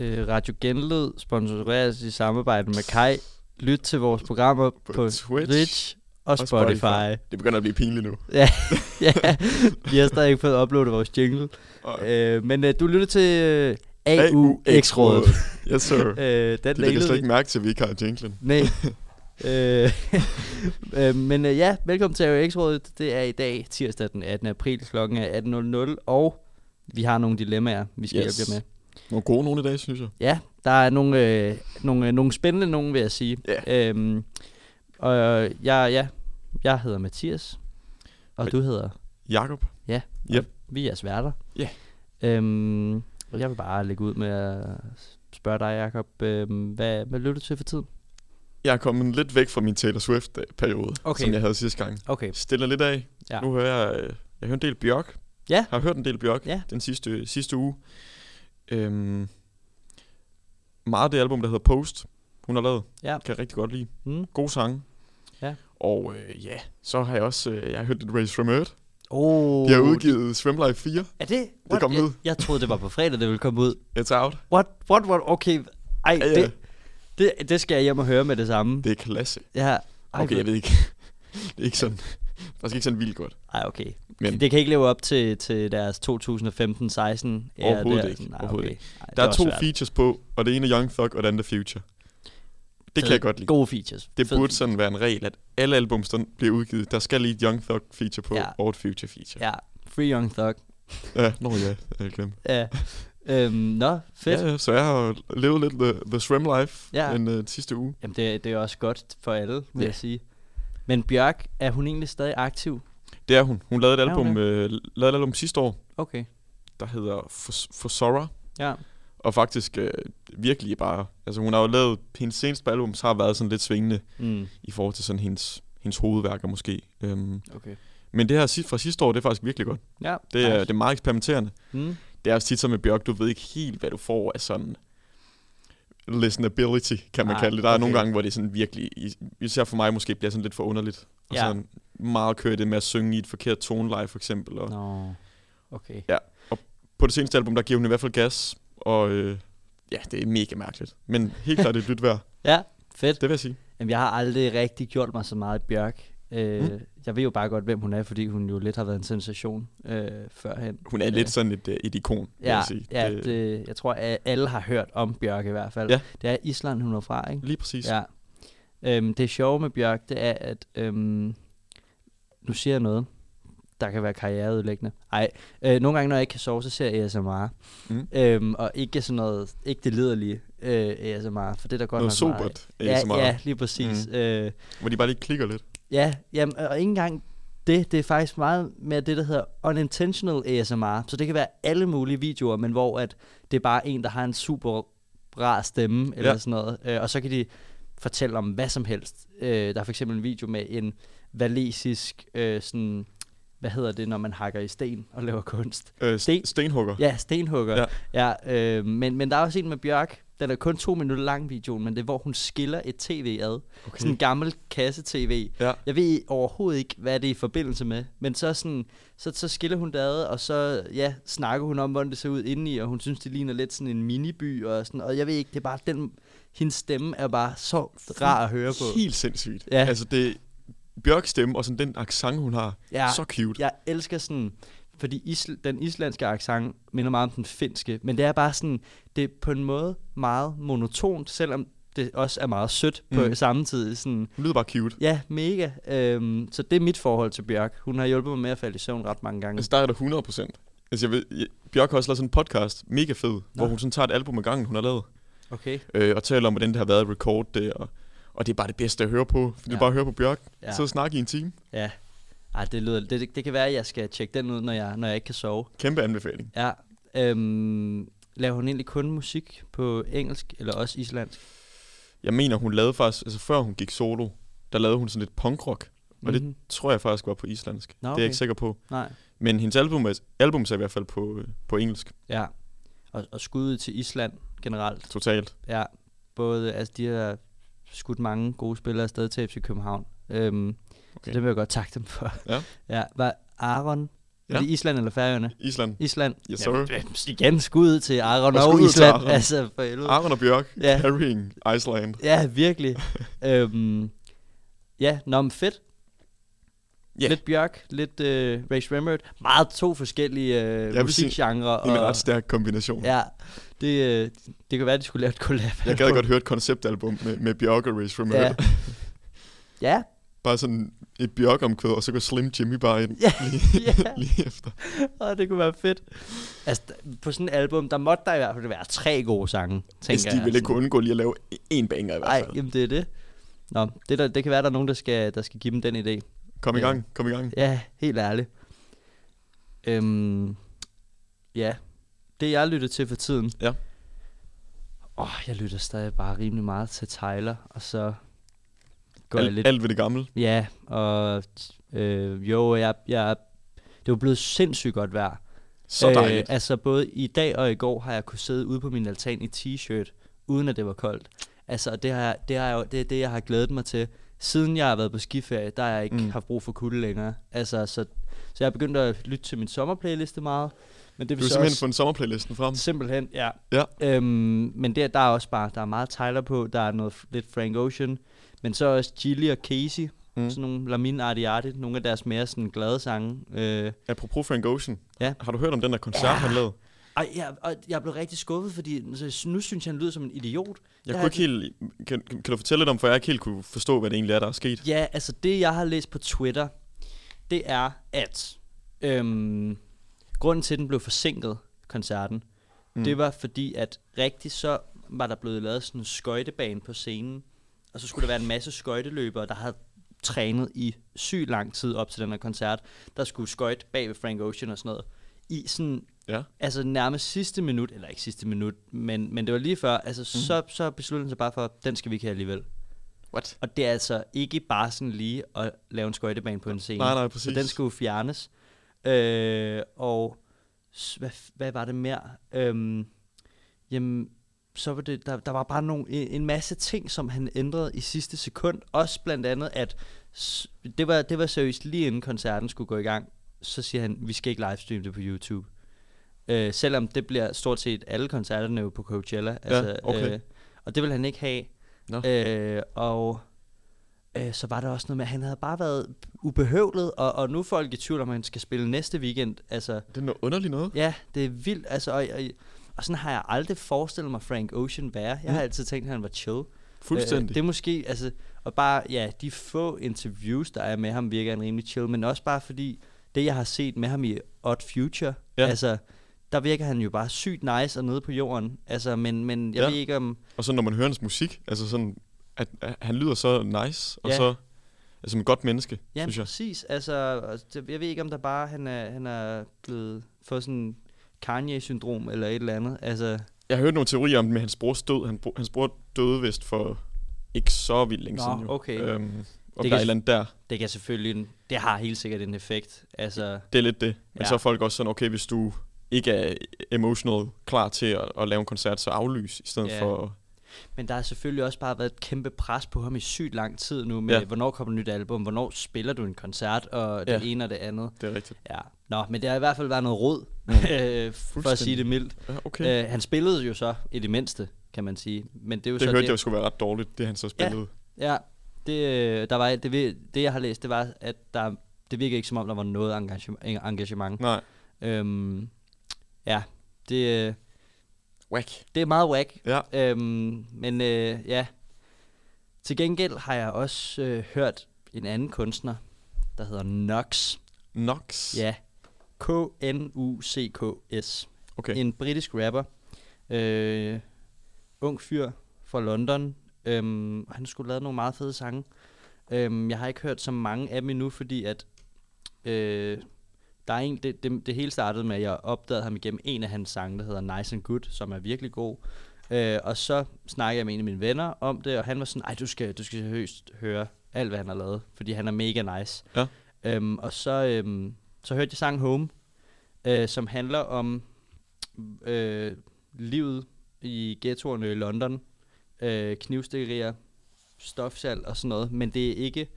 Øh, Radio Genlyd sponsoreres i samarbejde med Kai. Lyt til vores programmer på, På Twitch Twitch og, og Spotify. Spotify. Det begynder at blive pinligt nu. ja, ja, vi har stadig ikke fået uploadet vores jingle. Og Øh, men øh, du lytter til øh, AUX-rådet. yes, sir. Øh, den De lægger slet ikke mærke til, at vi ikke har jinglen. Nej. øh, øh, men øh, ja, velkommen til AUX-rådet. Det er i dag, tirsdag den 18. april, klokken er 18.00, og vi har nogle dilemmaer, vi skal Yes. hjælpe jer med. Nogle gode nogle i dag, synes jeg. Ja, der er nogle, øh, nogle, øh, nogle spændende nogen, vil jeg sige. Ja. Øhm, og øh, jeg, ja, jeg hedder Mathias, og Men- du hedder... Jakob. Ja, Yep. vi er jeres værter. Ja. Øhm, og jeg vil bare lægge ud med at spørge dig, Jacob, øhm, hvad, hvad lytter du til for tiden? Jeg er kommet lidt væk fra min Taylor Swift-periode, Okay. som jeg havde sidste gang. Okay, Stiller lidt af. Ja. Nu hører jeg, øh, jeg hører en del Bjørk. Ja. Har hørt en del Bjørk Ja. den sidste, sidste uge. Øhm, meget af det album, der hedder Post, hun har lavet, ja. kan jeg rigtig godt lide. Mm. God sang. Ja. Og øh, ja, så har jeg også øh, jeg har hørt lidt Race from Earth. Oh, De har udgivet Swim Life 4. Er det? What? kom jeg, ud. Jeg troede, det var på fredag, det ville komme ud. It's out. What? What? What? Okay. Ej, Ja, ja. det, det, det skal jeg hjem og høre med det samme. Det er klasse. Ja. Ej, Okay, jeg ved ikke. det er ikke sådan, faktisk ikke sådan vildt godt. Ej, okay. Men Det kan ikke leve op til, til deres 2015-16 æra Overhovedet der. ikke, Nej, overhovedet okay. ikke. Ej, der er to svært. features på, og det ene er Young Thug, og det andet er Future. Det kan jeg godt lide. Gode features. Det Fed burde feature. sådan være en regel, at alle albums, der bliver udgivet, der skal lige et Young Thug feature på, Ja. og et Future feature. Ja, Free Young Thug. Ja, nå ja, jeg glemte. Ja. øhm, nå, fedt. Ja, så jeg har levet lidt the, the swim life Ja. den uh, sidste uge. Jamen, det, det er også godt for alle, vil Ja. jeg sige. Men Bjørk, er hun egentlig stadig aktiv? Det er hun. Hun lavede et album, øh, lavede et album sidste år, Okay. der hedder For, For Sora. Ja. Og faktisk øh, virkelig bare, altså hun har jo lavet, hendes seneste album har været sådan lidt svingende Mm. i forhold til sådan hendes, hendes hovedværker måske. Øhm, Okay. men det her fra sidste år, det er faktisk virkelig godt. Ja, Det er, det er meget eksperimenterende. Mm. Det er også tit så med Bjørk, du ved ikke helt, hvad du får af sådan listenability, kan man Nej, kalde det. Der er okay. nogle gange, hvor det sådan virkelig, is- især for mig måske, bliver sådan lidt for underligt. Og Ja. sådan meget kører det med at synge i et forkert toneleje, for eksempel. Og Nå, okay. på det seneste album, der giver hun i hvert fald gas, og øh, ja, det er mega mærkeligt. Men helt klart et lyt værd, Ja, fedt. det vil jeg sige. Jamen, jeg har aldrig rigtig gjort mig så meget Bjørk. Øh, Mm. Jeg ved jo bare godt, hvem hun er, fordi hun jo lidt har været en sensation øh, førhen. Hun er Øh, lidt sådan et, øh, et ikon, vil Ja, jeg sige. ja det, det, jeg tror, at alle har hørt om Bjørk i hvert fald. Ja. Det er Island, hun er fra, ikke? Lige præcis. Ja. Øhm, det sjove med Bjørk, det er, at... Øhm, nu siger jeg noget, der kan være karriereudlæggende. Ej, øh, nogle gange, når jeg ikke kan sove, så ser jeg ASMR. Mm. Øhm, og ikke sådan noget, ikke det liderlige øh, ASMR, for det er der godt Noget nok meget sobert. ASMR, Ja, ja, lige præcis. Mm. Øh, hvor de bare lige klikker lidt. Ja, jamen, og ikke engang det, det er faktisk meget mere det, der hedder unintentional ASMR. Så det kan være alle mulige videoer, men hvor at det er bare en, der har en super rar stemme, eller Ja. sådan noget. Øh, og så kan de fortælle om hvad som helst. Øh, der er for eksempel en video med en valesisk, øh, sådan, hvad hedder det, når man hakker i sten og laver kunst? Øh, Sten- stenhugger. Ja, stenhugger. Ja. Ja. øh, men, men der er også en med Bjørk, den er kun to minutter lang videoen, men det er, hvor hun skiller et tv ad. Okay. Sådan en gammel kasse-tv. Ja. Jeg ved overhovedet ikke, hvad det er i forbindelse med, men så, sådan, så, så skiller hun det ad, og så ja, snakker hun om, hvordan det ser ud indeni, og hun synes, det ligner lidt sådan en miniby, og, sådan, og jeg ved ikke, det er bare den, hendes stemme er bare så rar at høre på. Helt sindssygt. Ja. Altså det Bjørks stemme og sådan den accent, hun har. Ja, Så cute. jeg elsker sådan, fordi isl- den islandske accent minder meget om den finske, men det er bare sådan, det er på en måde meget monotont, selvom det også er meget sødt på Mm. samme tid. Sådan, Hun lyder bare cute. ja, mega. Øhm, så det er mit forhold til Bjørk. Hun har hjulpet mig med at falde i søvn ret mange gange. Altså der er det 100 procent. Altså jeg ved, jeg, Bjørk har også lavet sådan en podcast, mega fed, Nå. hvor hun sådan tager et album ad gangen, hun har lavet, Okay. øh, og taler om, hvordan det har været at record det, og, og det er bare det bedste at høre på. For ja. er bare at høre på Bjørk, ja. Ja. sidde og snakke i en time. Ja. Ej, det, lyder, det, det, det kan være, at jeg skal tjekke den ud, når jeg, når jeg ikke kan sove. Kæmpe anbefaling. Ja. Øhm, laver hun egentlig kun musik på engelsk, eller også islandsk? Jeg mener, hun lavede faktisk, altså før hun gik solo, der lavede hun sådan lidt punkrock, og det Mhm. tror jeg faktisk var på islandsk. Nå, Det er okay. jeg ikke sikker på. Nej. Men hendes album er, album er i hvert fald på, på engelsk, Ja. Og, og skuddet til Island generelt. totalt. Ja. Både, altså de har skudt mange gode spillere afsted til FC København. Øhm, okay. Så det vil jeg godt takke dem for. Ja. ja. Var Aaron Ja. Ja. Er det Island eller Færøerne? Island. Island. Yes, sir. Jamen, igen, skud til Aron Og og, Island. Aron. Altså, for helvede. Aron og Bjørk, Ja. ja. carrying Iceland. Ja, virkelig. øhm, ja, nå, men fedt. Ja. Lidt Bjørk, lidt øh, Ray Shremmerd. Meget to forskellige øh, vil sige, musikgenre. En og, ret stærk kombination. Ja, det, øh, det kan være, at de skulle lave et collab. Jeg gad godt høre et konceptalbum med, med Bjørk og Ray Shremmerd. Ja. ja, Bare sådan et Bjørk-omkvæd, og så går Slim Jimmy bare ind ja, lige, ja. lige efter. Og det kunne være fedt. Altså, på sådan et album, der måtte der i hvert fald være tre gode sange, tænker Hvis de jeg. ville ikke kunne undgå lige at lave en banger i hvert Nej, fald. jamen det er det. Nå, det, der, det kan være, der er nogen, der skal, der skal give dem den idé. Kom i gang, kom i gang. Ja, helt ærligt. Øhm, ja, det jeg lytter til for tiden. Ja. Åh, jeg lytter stadig bare rimelig meget til Tyler, og så går jeg Alt, lidt... alt ved det gamle. Ja, og øh, jo, jeg, jeg, det var blevet sindssygt godt vejr. Så dejligt. Øh, altså både i dag og i går har jeg kunne sidde ude på min altan i t-shirt, uden at det var koldt. Altså det, har jeg, det, har jeg, det er det, jeg har glædet mig til. Siden jeg har været på skiferie, der har jeg ikke mm. Haft brug for kulde længere. Altså, så, så jeg har begyndt at lytte til min sommerplayliste meget. Men det Du vil har så simpelthen også, fundet sommerplaylisten frem. Simpelthen, ja. Ja. Øhm, men det, der er også bare, der er meget Tyler på, der er noget lidt Frank Ocean, men så også Gilly og Casey, mm. Sådan nogle Lamin Arti, nogle af deres mere sådan glade sange. Øh, Apropos Frank Ocean. Ja. Har du hørt om den der koncert, Ja. han lavede? ej, jeg, og jeg blev rigtig skuffet, fordi så, nu synes jeg, han lyder som en idiot. Jeg kunne ikke helt... Kan, kan du fortælle lidt om, for jeg ikke helt kunne forstå, hvad det egentlig er, der er sket? Ja, altså det, jeg har læst på Twitter, det er, at øhm, grunden til, at den blev forsinket, koncerten, mm. det var fordi, at rigtigt så var der blevet lavet sådan en skøjtebane på scenen, og så skulle der være en masse skøjteløbere, der havde trænet i sygt lang tid op til den her koncert, der skulle skøjte bag ved Frank Ocean og sådan noget, i sådan, Ja. altså nærmest sidste minut, eller ikke sidste minut, men, men det var lige før, altså mm. så, så besluttede han sig bare for, den skal vi ikke have alligevel. What? Og det er altså ikke bare sådan lige at lave en skøjtebane på en scene. Nej, nej, præcis. Så den skulle fjernes. Øh, og hvad, hvad var det mere? Øhm, jamen, så var det, der, der var bare nogle, en, masse ting, som han ændrede i sidste sekund. Også blandt andet, at det var, det var seriøst lige inden koncerten skulle gå i gang. Så siger han, vi skal ikke livestreame det på YouTube. Øh, selvom det bliver stort set alle koncerterne jo på Coachella. Altså, okay. øh, og det vil han ikke have. Nå. Øh, og øh, så var der også noget med, at han havde bare været ubehøvlet, og, og nu er folk i tvivl om, at han skal spille næste weekend. Altså, Det er noget underligt noget. ja, det er vildt. Altså, og, og, og sådan har jeg aldrig forestillet mig Frank Ocean være. Jeg har Mm. altid tænkt, at han var chill. Fuldstændig. Øh, det er måske, altså, og bare, ja, de få interviews, der er med ham, virker en rimelig chill, men også bare fordi, det jeg har set med ham i Odd Future, Ja. altså, der virker han jo bare sygt nice og nede på jorden. Altså, men, men jeg Ja. ved ikke om... Og så når man hører hans musik, altså sådan, at, at han lyder så nice, og Ja. så altså som et godt menneske, Ja, synes jeg. præcis. Altså, jeg ved ikke, om der bare han er, han er blevet fået sådan Kanye-syndrom eller et eller andet. Altså, Jeg har hørt nogle teorier om det med hans brors død. Han, bro- hans bror døde vist for ikke så vildt længe Nå, siden jo. okay. Øhm, og Det der kan er der. det kan selvfølgelig, det har helt sikkert en effekt. Altså, Det er lidt det. Men Ja. så er folk også sådan, okay, hvis du ikke er emotional klar til at, at lave en koncert, så aflys i stedet Ja. for... men der har selvfølgelig også bare været et kæmpe pres på ham i sygt lang tid nu med, ja. hvornår kommer et nyt album, hvornår spiller du en koncert, og det Ja. ene og det andet. Det er rigtigt. Ja, nå, men det har i hvert fald været noget råd, Mm. øh, for at sige det mildt. Ja, okay. Øh, han spillede jo så i det mindste, kan man sige. Men det er jo det så hørte det, jeg jo skulle være ret dårligt, det han så spillede. Ja, det, øh, der var, det, det jeg har læst, det var, at der, det virker ikke som om, der var noget engagement. engagement. Nej. Øhm, ja, det, øh, Whack. det er meget whack. Ja. Øhm, men øh, ja, til gengæld har jeg også øh, hørt en anden kunstner, der hedder Nox. Nox. Ja, K-N-U-C-K-S. Okay. En britisk rapper. Øh, ung fyr fra London. Øhm, han skulle lave nogle meget fede sange. Øhm, jeg har ikke hørt så mange af dem endnu, fordi at øh, der er en, det, det, det hele startede med, at jeg opdagede ham igennem en af hans sange, der hedder Nice and Good, som er virkelig god. Øh, og så snakkede jeg med en af mine venner om det, og han var sådan, ej, du skal, du skal seriøst høre alt, hvad han har lavet, fordi han er mega nice. Ja. Øhm, og så, øhm, så hørte jeg sangen Home, øh, som handler om øh, livet i ghettoerne i London, øh, knivstikkerier, stofsalg og sådan noget, men det er ikke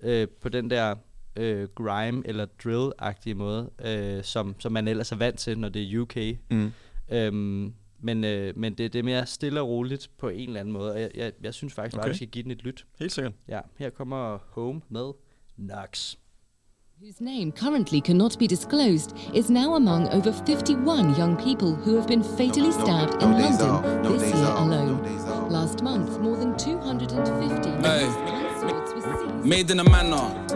øh, på den der øh, grime eller drill-agtige måde, øh, som, som man ellers er vant til, når det er UK. Mm. Øhm, men øh, men det, det er mere stille og roligt på en eller anden måde, og jeg, jeg, jeg synes faktisk bare, Okay. at vi skal give den et lyt. Helt sikkert. Ja, her kommer Home med Nox. Whose name currently cannot be disclosed, is now among over 51 young people who have been fatally stabbed in London this year alone. Last month, more than 250 Hey. swords were seized. Made in a manner.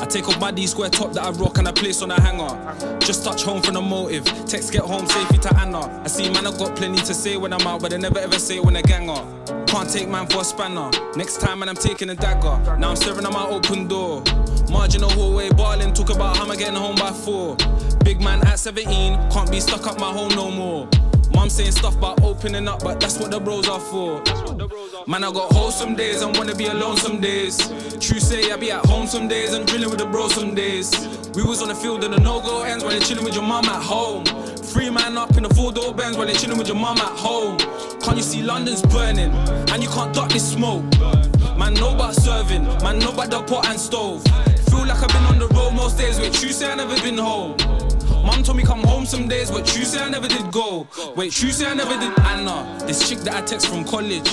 I take off my D square top that I rock and I place on a hanger. Just touch home from the motive. Text get home safely to Anna. I see man, I got plenty to say when I'm out, but I never ever say it when I gang up. Can't take man for a spanner. Next time, man, I'm taking a dagger. Now I'm staring at my open door. Marginal hallway, balling, talk about how I'm getting home by four. Big man at 17, can't be stuck up my home no more. Mom saying stuff about opening up, but that's what the bros are for. Man, I got hoes some days and wanna be alone some days. True say I be at home some days and drilling with the bros some days. We was on the field and the no-go ends while they chilling with your mom at home. Free man up in the four-door Benz while they chilling with your mom at home. Can't you see London's burning and you can't duck this smoke? Man, know about serving, man, know about the pot and stove. Feel like I've been on the road most days, wait, say I never been home. Mom told me come home some days, but true say I never did go. Wait, true say I never did Anna, uh, this chick that I text from college.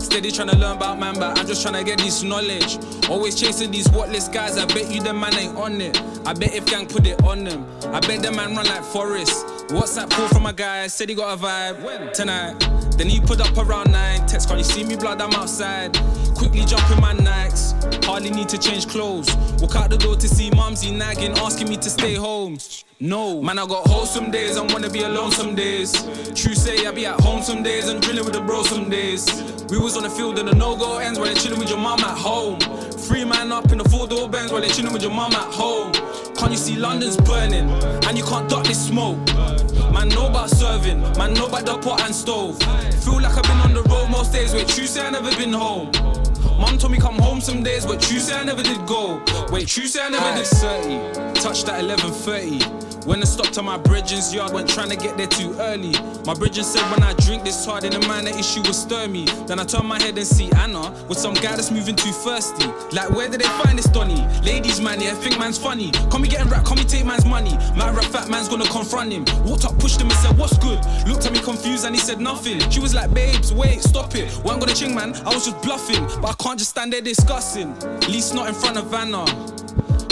Steady trying to learn about man, but I'm just trying to get this knowledge. Always chasing these worthless guys, I bet you the man ain't on it. I bet if gang put it on them, I bet the man run like Forrest. WhatsApp call from a guy, said he got a vibe when? tonight. Then he put up around nine. Text, can you see me blood? I'm outside. Quickly jump in my Nikes. Hardly need to change clothes. Walk out the door to see mumsy nagging, asking me to stay home. No, man, I got hoes some days and wanna be alone some days. True say I be at home some days and drilling with the bro some days. We was on the field and the no-go ends while they chilling with your mum at home. Free man up in the four-door Benz while they chilling with your mum at home. Can't you see London's burning and you can't duck this smoke? Man, know about serving, man, know about the pot and stove. Feel like I've been on the road most days, wait, true say I never been home. Mum told me come home some days, but true say I never did go. Wait, true say I never did 30. touch that 11.30. When I stopped at my bridges yard, went trying to get there too early. My bridges said when I drink this hard, in the man issue will stir me. Then I turn my head and see Anna with some guy that's moving too thirsty. Like where did they find this Donny? Ladies man, yeah, think man's funny. Come me getting rap, come me take man's money. My rap fat man's gonna confront him. Walked up, pushed him and said, What's good? Looked at me confused and he said nothing. She was like, Babes, wait, stop it. Wasn't gonna ching man, I was just bluffing. But I can't just stand there discussing. At Least not in front of Anna.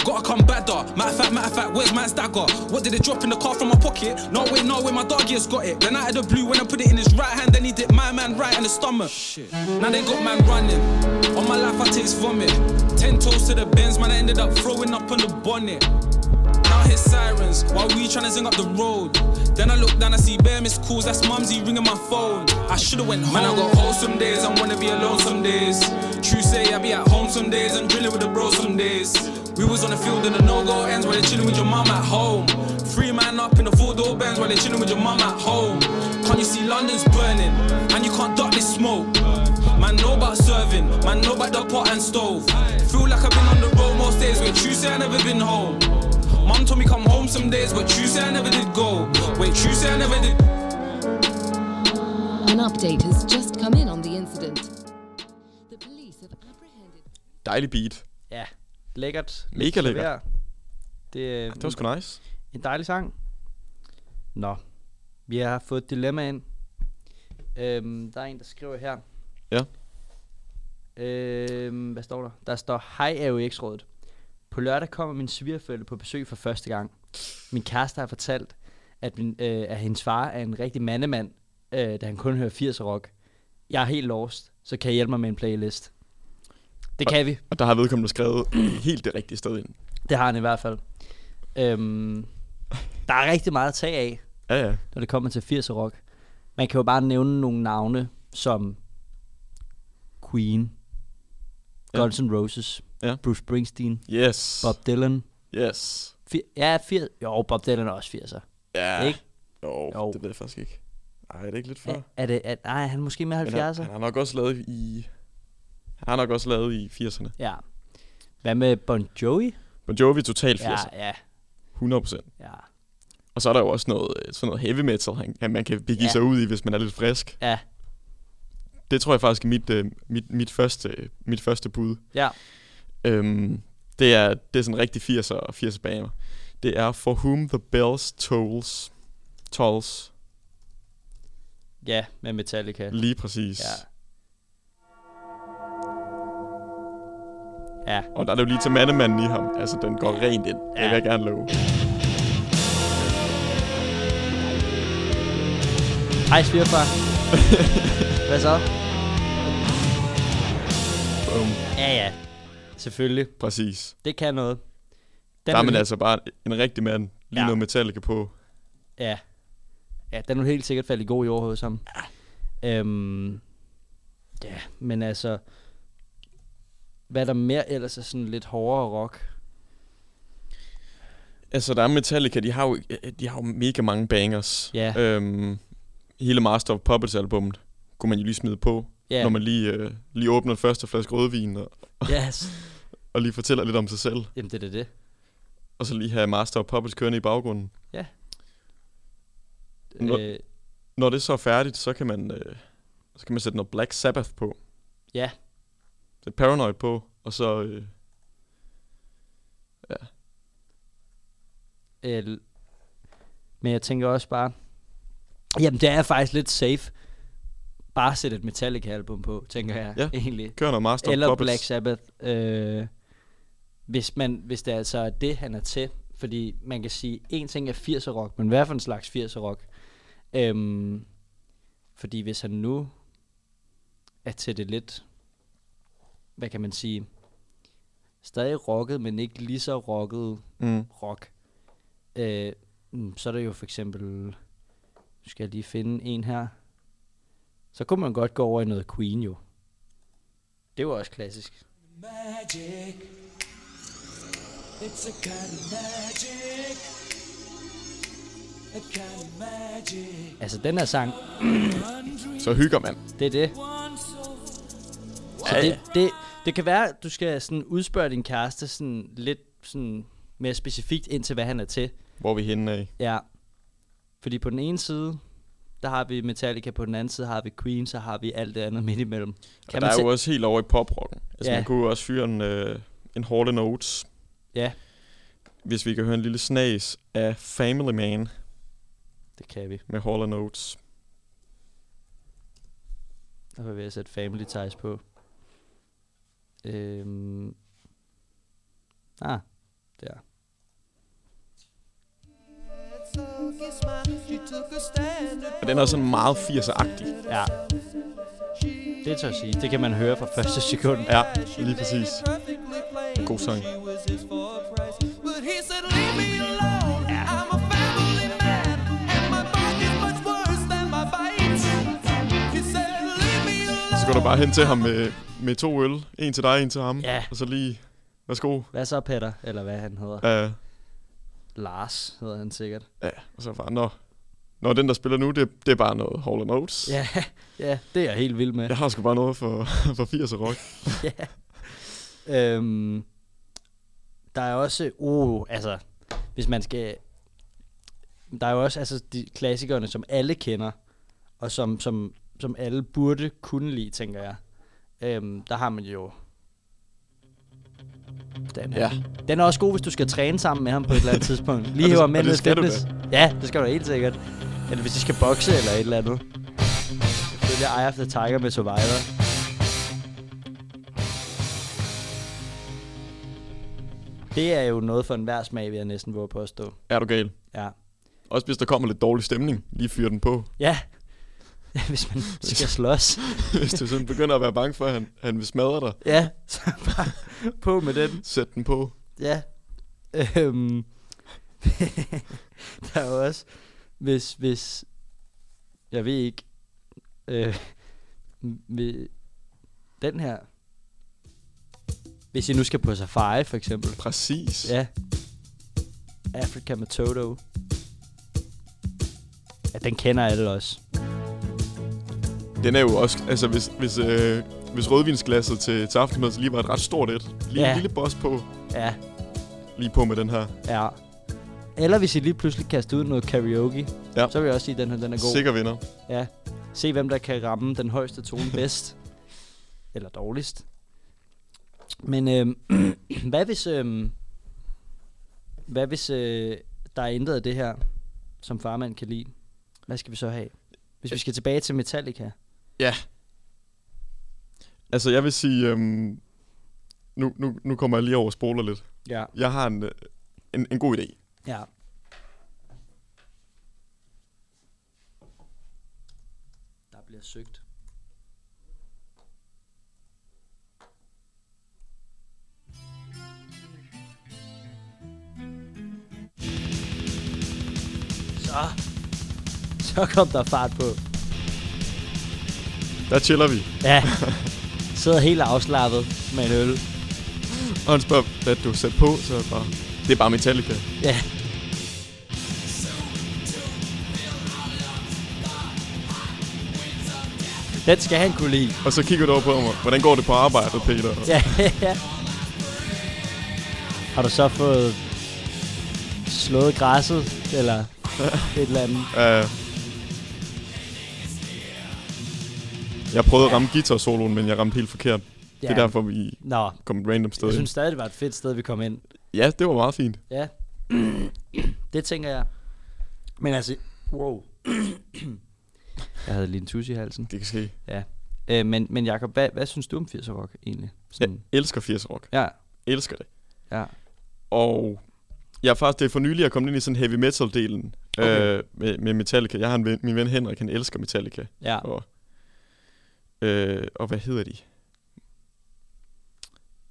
Gotta come back, though. Matter of fact, matter of fact, where's my dagger? What did it drop in the car from my pocket? No, wait, no, wait, my doggy has got it. Then out of the blue, when I put it in his right hand, then he did my man right in the stomach. Now they got man running. On my life, I taste vomit. Ten toes to the bends, man, I ended up throwing up on the bonnet. Hit sirens while we tryna zing up the road. Then I look down, I see bare missed calls. That's mumsy ringing my phone. I shoulda went home. Man, I got home some days I wanna be alone some days. True say I be at home some days and drilling with the bro some days. We was on the field and the no-go ends while they chilling with your mum at home. Free man up in the four-door Benz while they chilling with your mum at home. Can't you see London's burning and you can't duck this smoke? Man, know about serving, man, know about the pot and stove. Feel like I've been on the road most days, where true say I never been home. Mum told me come home some days, but true say I never did go. Wait, true say I never did. An update has just come in on the incident. The police have apprehended. Dejlig beat. Ja, lækkert. Mega lækkert. Det, øh, Det var sgu nice. En dejlig sang. Nå, vi har fået et dilemma ind. Øhm, der er en, der skriver her. Ja. Øhm, hvad står der? Der står, Hej AUX-rådet. På lørdag kommer min svigerforældre på besøg for første gang. Min kæreste har fortalt, at, min, øh, at hendes far er en rigtig mandemand, øh, da han kun hører 80'er rock. Jeg er helt lost, så kan I hjælpe mig med en playlist. Det kan vi. Og der har vedkommende skrevet helt det rigtige sted ind. Det har han i hvert fald. Øhm, der er rigtig meget at tage af, Ja, ja. når det kommer til 80'er rock. Man kan jo bare nævne nogle navne som Queen. Guns N' Roses, Ja. Bruce Springsteen, Yes. Bob Dylan. Yes. Fi- ja, 80, jo, Bob Dylan er også 80'er. Ja. Ikke? Jo, Jo. det ved jeg faktisk ikke. Ej, er det ikke lidt før? Er, er det, er, nej, han er måske med Men han, 70'er. han har nok også lavet i... Han har nok også lavet i 80'erne. Ja. Hvad med Bon Jovi? Bon Jovi totalt 80'er. Ja, ja, 100%. ja. Og så er der jo også noget, sådan noget heavy metal, han, han- man kan begive ja. sig ud i, hvis man er lidt frisk. Ja, Det tror jeg faktisk er mit, øh, mit, mit, første, mit første bud. ja. Øhm, Det er, det er sådan en rigtig 80'er 80'er banger. Det er For Whom the Bells Tolls. Tolls. Ja, med Metallica. Lige præcis. Ja. Ja, Og der er det jo lige til mandemanden i ham. Altså, den går rent ind. Det Ja. vil jeg gerne love. hej svigerfar. Hvad så? Boom. Ja, ja. Selvfølgelig. Præcis. Det kan noget. Der er man altså bare en rigtig mand. Lige Ja. noget Metallica på. Ja. Ja, den er helt sikkert faldet i god jord hos ham. Ja. Øhm, ja, men altså... Hvad er der mere ellers er sådan lidt hårdere rock? Altså, der er Metallica, de har jo, de har jo mega mange bangers. Ja. Øhm, hele Master of Puppets albumet kunne man jo lige smide på, Ja, når man lige, øh, lige åbner den første flaske rødvin og, yes. og lige fortæller lidt om sig selv. Jamen, det er det. Og så lige have Master of Puppets kørende i baggrunden. Nå- Øh, Når det så er færdigt, så kan man, øh, så kan man sætte noget Black Sabbath på. Ja. Sætte Paranoid på, og så... Øh, øh, men jeg tænker også bare... Jamen, det er faktisk lidt safe. Bare sætte et Metallica-album på, tænker jeg Ja. egentlig. køre noget Master Eller Puppets. Black Sabbath. Øh, hvis, man, hvis det altså er det, han er til. Fordi man kan sige, en ting er 80'er rock, men hvad for en slags 80'er rock? Øhm, fordi hvis han nu er til det lidt, hvad kan man sige, stadig rocket, men ikke lige så rocket Mm. rock. Øh, mm, så er der jo for eksempel, nu skal jeg lige finde en her. Så kunne man godt gå over i noget Queen jo. Det var også klassisk. Magic. It's a kind of magic. A kind of magic. Altså den her sang, Så hygger man. det er det. Så Ja, det, det, det kan være, at du skal sådan udspørge din kæreste sådan lidt sådan mere specifikt ind til, hvad han er til. Hvor er vi henne af? Ja. Fordi på den ene side, der har vi Metallica, på den anden side har vi Queen, så har vi alt det andet midt imellem. Og der er jo også helt over i poprocken. Altså, Ja. man kunne jo også fyre en, øh, en Hall Notes, Ja, hvis vi kan høre en lille snas af Family Man det kan vi. med Hall Notes. Der var ved at sætte Family Ties på. Øhm. Ah, Og den er sådan meget 80'er-agtig. Ja. Det tør jeg sige. Det kan man høre fra første sekund. Ja, lige præcis. God sang. Så går du bare hen til ham med, med to øl. En til dig, en til ham. Ja. Og så lige, værsgo. Hvad så, Peter? Eller hvad han hedder. Uh, Lars hedder han sikkert. ja, og så bare, nå, nå, den der spiller nu, det, det er bare noget Hall Notes. Ja, ja, det er jeg helt vild med. Jeg har sgu bare noget for, for 80'er rock. ja. Øhm, der er også, uh, altså, hvis man skal, der er jo også altså, de klassikerne, som alle kender, og som, som, som alle burde kunne lide, tænker jeg. Øhm, der har man jo, den, her. Ja. den er også god, hvis du skal træne sammen med ham på et eller andet tidspunkt. Lige hiver og med fitness. Ja, det skal du helt sikkert. Eller hvis de skal bokse eller et eller andet. Selvfølgelig Eye of the Tiger med Survivor. Det er jo noget for enhver smag, vil jeg næsten våge på at stå. Er du gal? Ja. Også hvis der kommer lidt dårlig stemning, lige fyr den på. Ja. hvis man skal slås. hvis du sådan begynder at være bange for, at han, han vil smadre dig, Ja, så bare på med den. sæt den på. Ja. Øhm. der er jo også, hvis, hvis, jeg ved ikke, øh, med den her, hvis I nu skal på safari for eksempel, Præcis. ja, Africa med Toto, ja, den kender alle også. Den er jo også, altså hvis, hvis, øh, hvis rødvinsglasset til, til aftensmad lige var et ret stort et, lige Ja. en lille boss på, Ja, lige på med den her. ja. Eller hvis I lige pludselig kaster ud noget karaoke, Ja. så vil jeg også sige, at den her den er god. Sikker vinder. Ja. Se, hvem der kan ramme den højeste tone bedst. Eller dårligst. Men øhm, hvad hvis, øhm, hvad hvis øh, der er intet af det her, som farmand kan lide? Hvad skal vi så have? Hvis vi skal tilbage til Metallica. Ja. Altså, jeg vil sige... Øhm, nu, nu, nu kommer jeg lige over og spoler lidt. Ja. Jeg har en, øh, en, en god idé. Ja. Der bliver søgt. Så. Så kom der fart på. Der chiller vi. Ja. Sidder helt afslappet med en øl. Og han spørger, hvad du sæt på, så er det bare... Det er bare Metallica. Ja. Den skal han kunne lide. Og så kigger du over på mig. Hvordan går det på arbejdet, Peter? Ja, ja. Har du så fået slået græsset, eller et eller andet? Uh, jeg prøvede at ramme guitar-soloen, men jeg ramte helt forkert. Ja. Det er derfor, vi Nå, kom et random sted jeg ind. synes stadig, det var et fedt sted, vi kom ind. Ja, det var meget fint. Ja, det tænker jeg. Men altså, wow. jeg havde lige en tus i halsen. Det kan ske. Ja. Øh, men, men Jacob, hvad, hvad synes du om 80'er rock egentlig? Jeg elsker 80 rock. ja, Elsker det. ja. Og jeg er faktisk, det er for nylig, jeg kom ind i sådan heavy metal-delen Okay. øh, med, med Metallica. Jeg har en ven, min ven Henrik, han elsker Metallica. Ja, Og, øh, og hvad hedder de?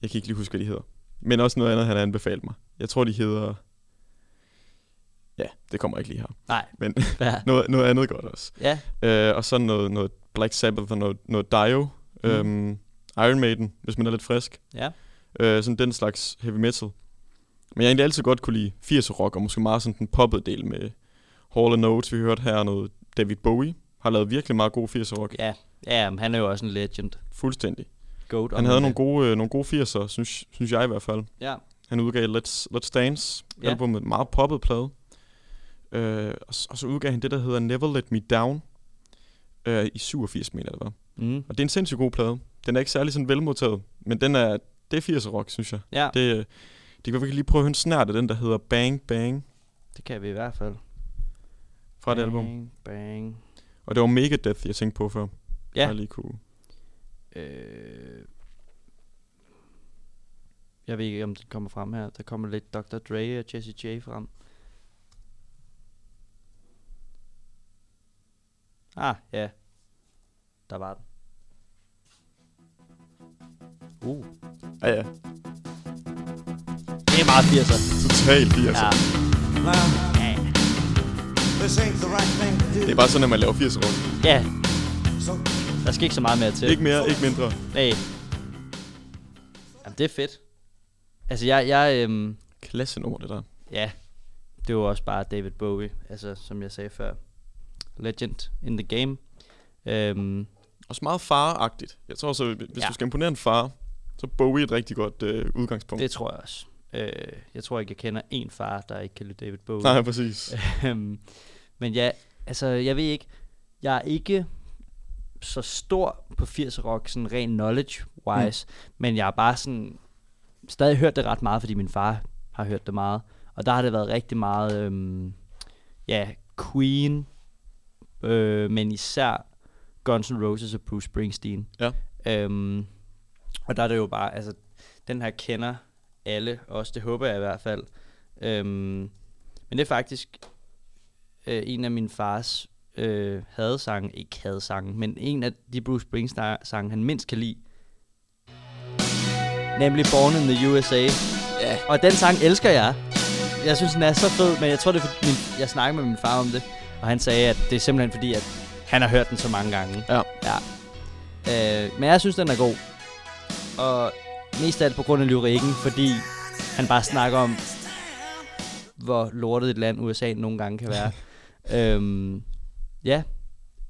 Jeg kan ikke lige huske, hvad de hedder. Men også noget andet, han har anbefalet mig. Jeg tror, de hedder... Ja, det kommer ikke lige her. nej. Men Ja, noget, noget andet godt også. ja. Øh, og så noget, noget Black Sabbath og noget, noget Dio. Mm. Øhm, Iron Maiden, hvis man er lidt frisk. ja. Øh, sådan den slags heavy metal. Men jeg egentlig altid godt kunne lide 80'er rock, og måske meget sådan den poppede del med Hall Notes, vi hørte her, og noget David Bowie. Har lavet virkelig meget god 80'er rock. Ja, ja men han er jo også en legend. Fuldstændig. Goat Han havde nogle gode, øh, nogle gode 80'er, synes, synes jeg i hvert fald. Ja, Han udgav Let's, Let's Dance, Ja. albumet, meget poppet plade. Øh, og, og så udgav han det, der hedder Never Let Me Down, øh, i 87, mener det var. mm. Og det er en sindssygt god plade. Den er ikke særlig sådan velmodtaget, men den er, det er 80'er rock, synes jeg. ja. Det, øh, det kan vi lige prøve at høre en snart af den, der hedder Bang Bang det kan vi i hvert fald. fra det album. Bang, bang. Og det var Megadeth, jeg tænkte på før. Ja. Jeg lige kunne. Øh, jeg ved ikke, om det kommer frem her. Der kommer lidt Dr. Dre og Jesse J frem. Ah, ja. Der var den. Uh, Ja, ja. det er meget 80'er. Totalt 80'er. Ja. Ja. This ain't the right thing to do. Det er bare sådan, at man laver 80'er rock. ja, So der skal ikke så meget mere til. Ikke mere, ikke mindre. Nej. Jamen, det er fedt. Altså, jeg, jeg øhm, Klasse nummer, det der. ja, det var også bare David Bowie, altså, som jeg sagde før. Legend in the game. Øhm, Også meget faragtigt. Jeg tror så, hvis Ja. du skal imponere en far, så er Bowie et rigtig godt øh, udgangspunkt. det tror jeg også. Øh, jeg tror ikke, jeg kender en far, der ikke kan lide David Bowie. Nej, præcis. Øhm, Men ja, altså, jeg ved ikke, jeg er ikke så stor på 80 rock, sådan ren knowledge-wise, mm. men jeg har bare sådan stadig hørt det ret meget, fordi min far har hørt det meget. Og der har det været rigtig meget, øhm, ja, Queen, øh, men især Guns N' Roses og Bruce Springsteen. Ja. Øhm, og der er det jo bare, altså, den her kender alle, også det håber jeg i hvert fald. Øhm, men det er faktisk øh, en af min fars øh, hadesange, ikke hadesange, men en af de Bruce Springsteen-sange, han mindst kan lide. Nemlig Born in the USA. Ja. Og den sang elsker jeg. Jeg synes, den er så fed, men jeg tror, det er fordi, min, jeg snakkede med min far om det, og han sagde, at det er simpelthen fordi, at han har hørt den så mange gange. Ja. ja. Øh, men jeg synes, den er god. Og mest af alt på grund af lyrikken, fordi han bare snakker om, hvor lortet et land USA nogle gange kan være. øhm, ja.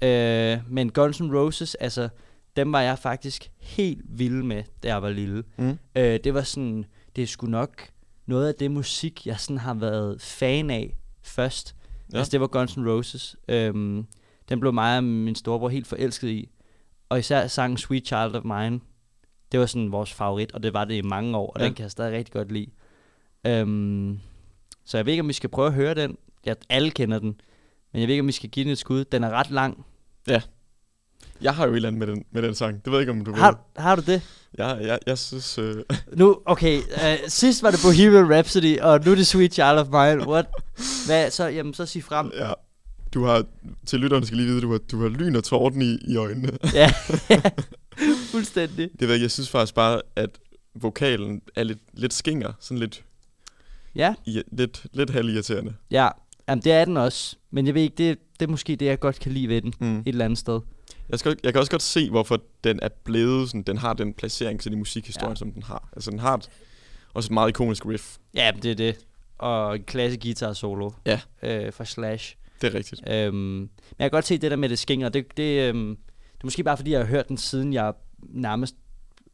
Øh, men Guns N' Roses, altså, dem var jeg faktisk helt vild med, da jeg var lille. Mm. Øh, det var sådan, det er sgu nok noget af det musik, jeg sådan har været fan af først. Ja. Altså, det var Guns N' Roses. Øhm, den blev mig og min storebror helt forelsket i. Og især sangen Sweet Child of Mine. det var sådan vores favorit, og det var det i mange år, og Ja. ja. den kan jeg stadig rigtig godt lide. Øhm, så jeg ved ikke, om vi skal prøve at høre den. Ja, alle kender den, men jeg ved ikke, om vi skal give den et skud. Den er ret lang. Jeg har jo et eller andet med den, med den sang. Det ved jeg ikke, om du ved. Har, har du det? Jeg, jeg, jeg synes... Øh, Nu, okay, øh, sidst var det Bohemian Rhapsody, og nu er det Sweet Child of Mine. What? Hvad, så, jamen, så sig frem. ja, du har... Til lytterne skal lige vide, du har, du har lyn og torden i, i øjnene. Ja, fuldstændig. Det ved jeg, jeg synes faktisk bare, at vokalen er lidt, lidt skinger. Sådan lidt, Ja, i, lidt, lidt halvirriterende. ja. Jamen, det er den også. Men jeg ved ikke, det, det er måske det, jeg godt kan lide ved den. Mm. Et eller andet sted. Jeg, skal, jeg kan også godt se, hvorfor den er blevet sådan, den har den placering sådan i musikhistorien, Ja. som den har. Altså, den har et, også et meget ikonisk riff. Ja, det er det. Og en klasse guitar solo. Ja. Øh, fra Slash. Det er rigtigt. Øhm, men jeg kan godt se det der med det skinger. Det, det, øhm, det er måske bare fordi, jeg har hørt den siden jeg nærmest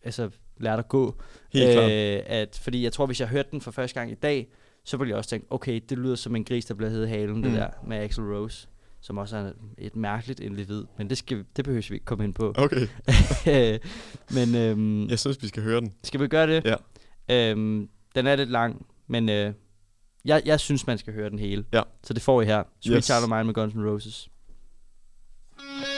altså, lærte at gå. Helt klart. At, fordi jeg tror, hvis jeg hørte den for første gang i dag, så ville jeg også tænke, okay, det lyder som en gris, der bliver heddet halen, mm. det Mm. der med Axel Rose. Som også er et mærkeligt individ. Men det, skal, det behøver vi ikke komme ind på. Okay, men øhm, jeg synes, vi skal høre den. skal vi gøre det? Ja. Øhm, den er lidt lang, men øh, jeg, jeg synes, man skal høre den hele. Ja. Så det får I her. Sweet Yes. Child of Mine med Guns N' Roses. Thank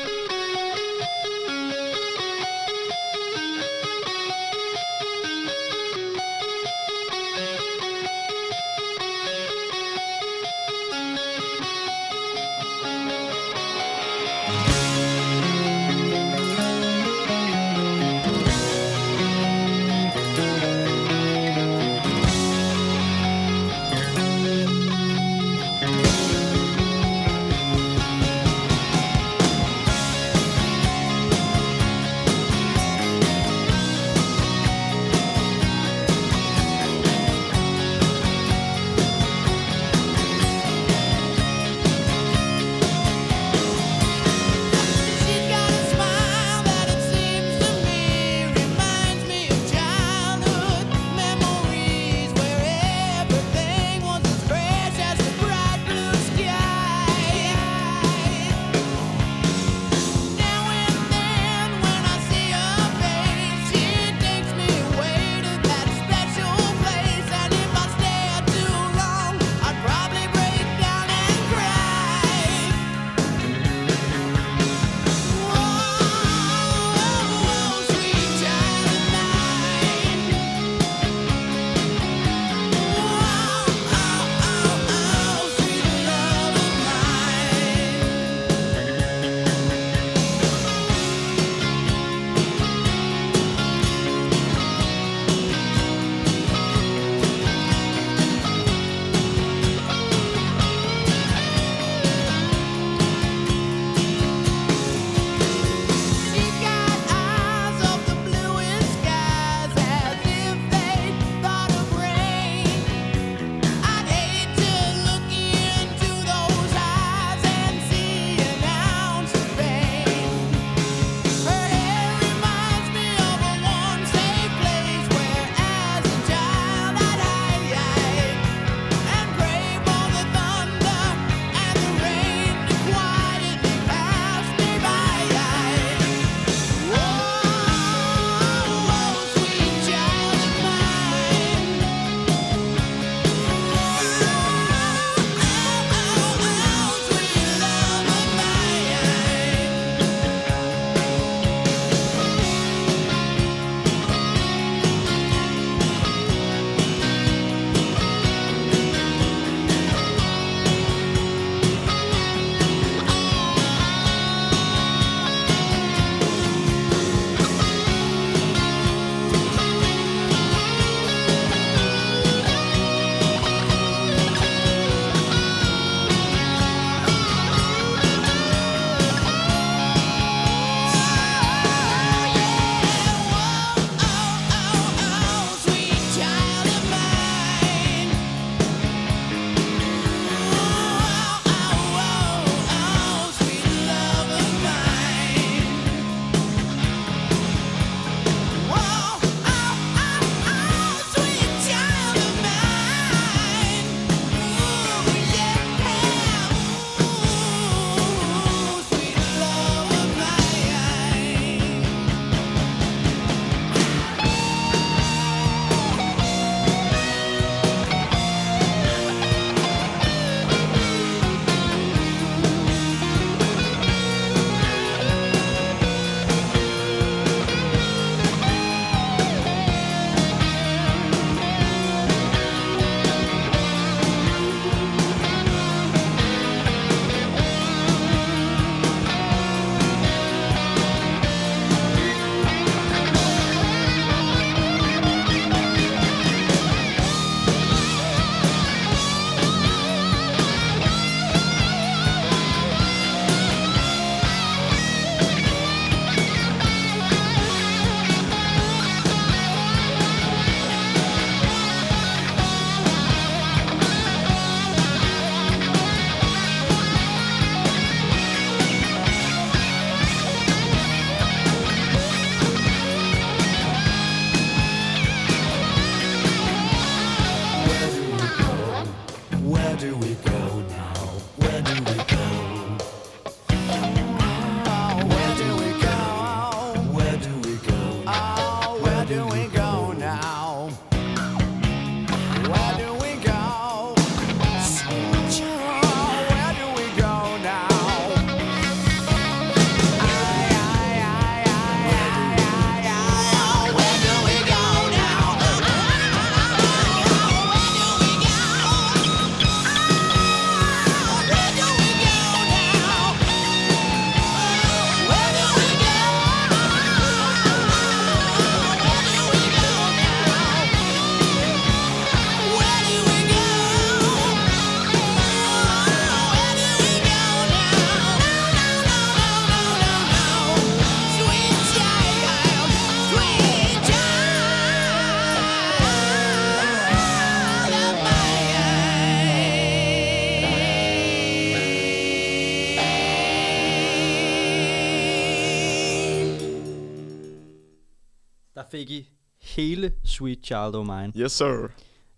Sweet Child O' Mine. Yes, sir.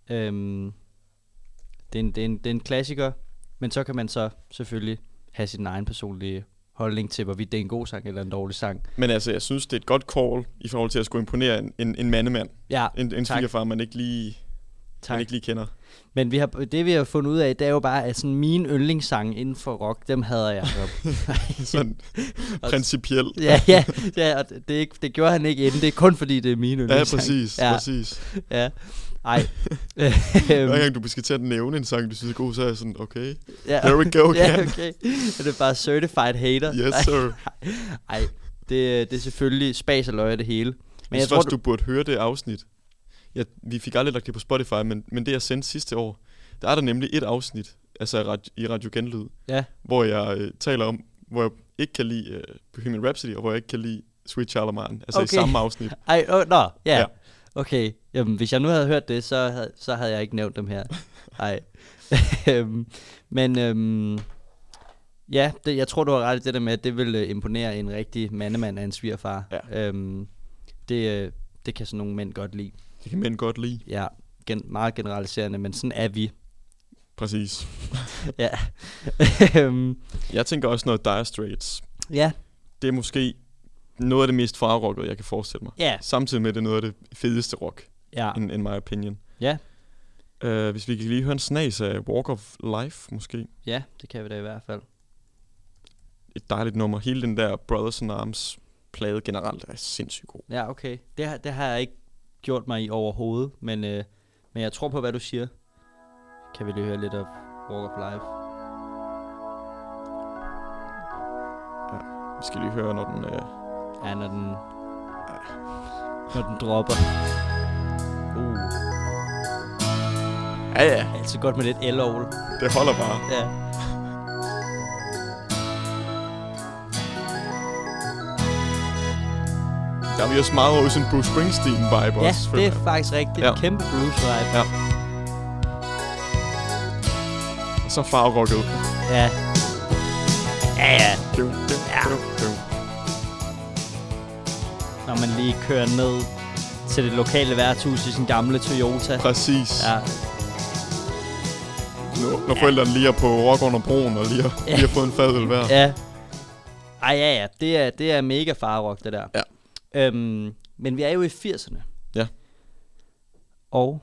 Øhm, det, er en, det, er en, det er en klassiker, men så kan man så selvfølgelig have sin egen personlige holdning til, hvorvidt det er en god sang eller en dårlig sang. Men altså, jeg synes, det er et godt call i forhold til at skulle imponere en, en, en mandemand. Ja, En, en tak. svigerfar, man ikke lige, man tak. ikke lige kender. Men vi har, det vi har fundet ud af, det er jo bare, at sådan mine yndlingssange inden for rock, dem hader jeg. Sådan principielt. ja, ja, ja, og det, det, det gjorde han ikke inden. Det er kun fordi, det er mine Ja, yndlingssange. præcis. Ja, præcis. ja. Ej. Hver Øhm, gang du skal til at nævne en sang, du synes er god, så er jeg sådan, okay, ja. there we go Ja, again. okay. Det er bare certified hater. Yes, Ej, sir. Ej, det, det er selvfølgelig spas og løg det hele. Men Men jeg tror, du... du burde høre det afsnit. Ja, vi fik aldrig lagt det på Spotify, men, men det jeg sendte sidste år, der er der nemlig et afsnit, altså i Radio, Genlyd, Ja, hvor jeg øh, taler om, hvor jeg ikke kan lide øh, Bohemian Rhapsody, og hvor jeg ikke kan lide Sweet Mine. Altså okay. I samme afsnit. ej, oh, nå, ja. Ja. ja. Okay, jamen hvis jeg nu havde hørt det, så havde, så havde jeg ikke nævnt dem her. Ej. Øhm, Men øhm, ja, det, jeg tror, du har ret i det der med, at det vil øh, imponere en rigtig mandemand af en svigerfar. Ja. Øhm, det, øh, det kan sådan nogle mænd godt lide. Det kan mænd godt lide. Ja, gen, meget generaliserende, men sådan er vi. Præcis. Ja. Øhm, Jeg tænker også noget Dire Straits. ja, Det er måske noget af det mest farrockede, jeg kan forestille mig. ja, Samtidig med, det er noget af det fedeste rock, ja. in, in my opinion. Ja, Uh, hvis vi kan lige høre en snas af Walk of Life, måske. ja, det kan vi da i hvert fald. Et dejligt nummer. Hele den der Brothers in Arms plade generelt er sindssygt god. Ja, okay. Det, det har jeg ikke gjort mig i overhovedet, men, øh, men jeg tror på, hvad du siger. Kan vi lige høre lidt af Walk of Life? Vi skal lige høre, når den... Uh, Ja, når den, når den dropper. Uh, ja, ja, altid godt med lidt el-ovl. det holder bare. Ja. Der er vi også meget over sådan Bruce Springsteen-vibe ja, også. det føler er faktisk rigtigt. Ja. Ja. Kæmpe Bruce vibe. Ja. Og så farrocket. Ja. Ja, ja. Du, du, Ja. du, du. Når man lige kører ned til det lokale værtshus i sin gamle Toyota. Præcis. Ja, Når, når forældrene lige er på rock under broen og lige har, Ja. lige har fået en fadøl hver. Ja. Ej, ja, ja. Det er, det er mega farrock, det der. Ja. Øhm, men vi er jo i 80'erne. Ja. Og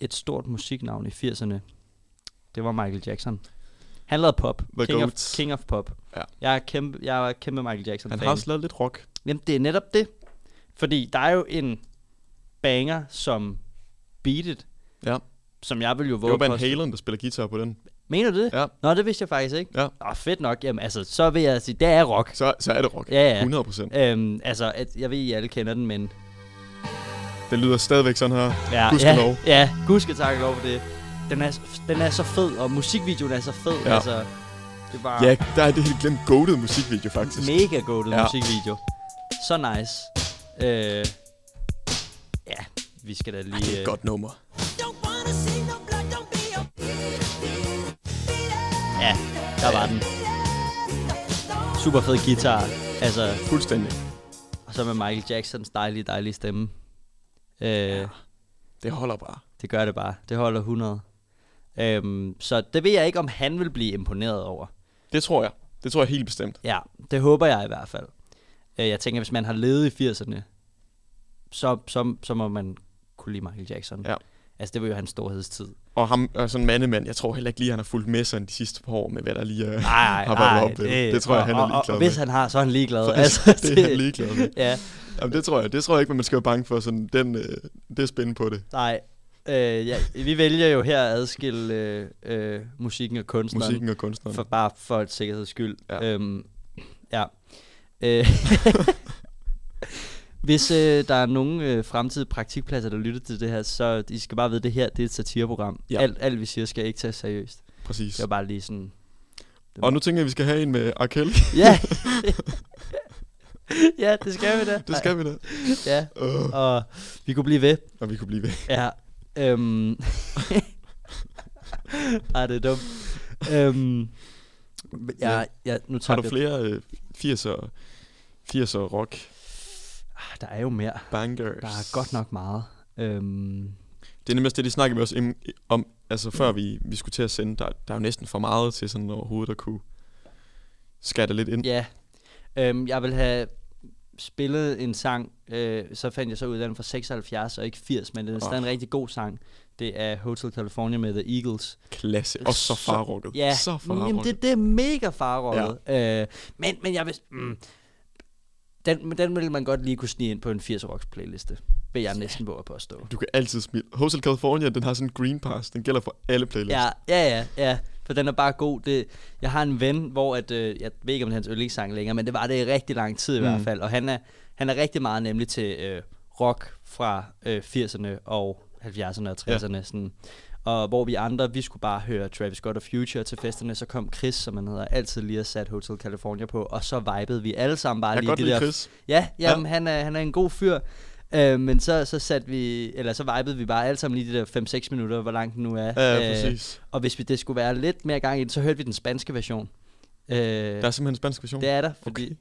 et stort musiknavn i 80'erne, det var Michael Jackson. Han lavede pop. The King of. King of Pop. Ja. Jeg er kæmpe, jeg er kæmpe Michael Jackson Han fan. har også lavet lidt rock. Jamen, det er netop det. Fordi der er jo en banger som Beat It, Ja. som jeg vil jo Det våge var Van Halen, der spiller guitar på den. Mener du det? Ja. Nå, det vidste jeg faktisk ikke. Ja. Åh, fedt nok. Jamen, altså, så vil jeg sige, det er rock. Så, så er det rock. Ja, ja. 100 procent. Øhm, altså, at, jeg ved, I alle kender den, men... Det lyder stadigvæk sådan her. Ja, Gudskelov. Ja, ja gudske tak lov for det. Den er, den er så fed, og musikvideoen er så fed. Ja. Altså, det var Ja, der er det helt glemt goated musikvideo, faktisk. mega goated Ja. musikvideo. Så nice. Øh, ja, vi skal da Det er lige... et øh, godt nummer. Ja, der var den. Super fed guitar. Altså, Fuldstændig. og så med Michael Jacksons dejlige, dejlige stemme. Øh, Det holder bare. Det gør det bare. Det holder 100. Øhm, så det ved jeg ikke, om han vil blive imponeret over. Det tror jeg. Det tror jeg helt bestemt. Ja, det håber jeg i hvert fald. Øh, jeg tænker, hvis man har levet i 80'erne, så, så, så må man kunne lide Michael Jackson. Ja. Altså, det var jo hans storhedstid. Og ham er sådan en mandemand. Jeg tror heller ikke lige, han har fulgt med sådan de sidste par år med, hvad der lige er, Nej, har været op. Det, det tror jeg, og, han er og, og, ligeglad og hvis han har, så er han ligeglad. Faktisk, altså, det er han ligeglad med. Ja, Jamen, det tror jeg. Det tror jeg ikke, men man skal være bange for sådan den, øh, det spænde på det. nej. Øh, ja, vi vælger jo her at adskille øh, øh, musikken og kunstneren. Musikken og kunstneren. For bare for et sikkerheds skyld. Ja. Øhm, ja. Øh, Hvis øh, der er nogen øh, fremtidige praktikpladser, der lytter til det her, så I skal bare vide, at det her det er et satireprogram. Ja. Alt, alt vi siger skal ikke tages seriøst. Præcis. Det var bare lige sådan... Og nu tænker jeg, at vi skal have en med R. Kelly. Ja! ja, det skal vi da. det skal vi da. Ja, Uh, og vi kunne blive ved. og vi kunne blive ved. Ja. Øhm. Ej, det er dumt. Øhm. Ja, ja, nu tager Har du flere øh, 80'er 80'er rock? Ah, Der er jo mere. Bangers. Der er godt nok meget. Øhm, Det er nemlig også det, de snakkede med os om, altså før vi, vi skulle til at sende. Der, der er jo næsten for meget til sådan overhovedet at kunne skatte lidt ind. ja. Øhm, jeg vil have spillet en sang, øh, så fandt jeg så ud af den fra 76 og ikke 80, men det er stadig en rigtig god sang. Det er Hotel California med The Eagles. Klasse. Og så farrokket. Ja, så men jamen, det, det er mega farrokket. Ja. Øh, men, men jeg vil... Mm, den, den vil man godt lige kunne snige ind på en 80 rocks playliste. Vil jeg næsten våge at påstå. Du kan altid smile. Hotel California, den har sådan en green pass. Den gælder for alle playlists. Ja, ja, ja, ja. For den er bare god. Det, jeg har en ven, hvor at, øh, jeg ved ikke, om det er hans yndlingssang længere, men det var det i rigtig lang tid i Mm. hvert fald. Og han er, han er rigtig meget nemlig til øh, rock fra øh, 80'erne og 70'erne og 60'erne. Ja. Sådan. Og hvor vi andre, vi skulle bare høre Travis Scott og Future til festerne, så kom Chris, som han hedder, altid lige og sat Hotel California på, og så vibede vi alle sammen bare Jeg lige godt de der Chris. Ja, jamen, ja. Han, er, han er en god fyr. Øh, men så, så satte vi, eller så vibede vi bare alle sammen lige de der 5-6 minutter, hvor langt den nu er. Ja, Øh, ja, præcis. og hvis vi, det skulle være lidt mere gang i den, så hørte vi den spanske version. Øh, Der er simpelthen en spansk version. det er der, fordi okay.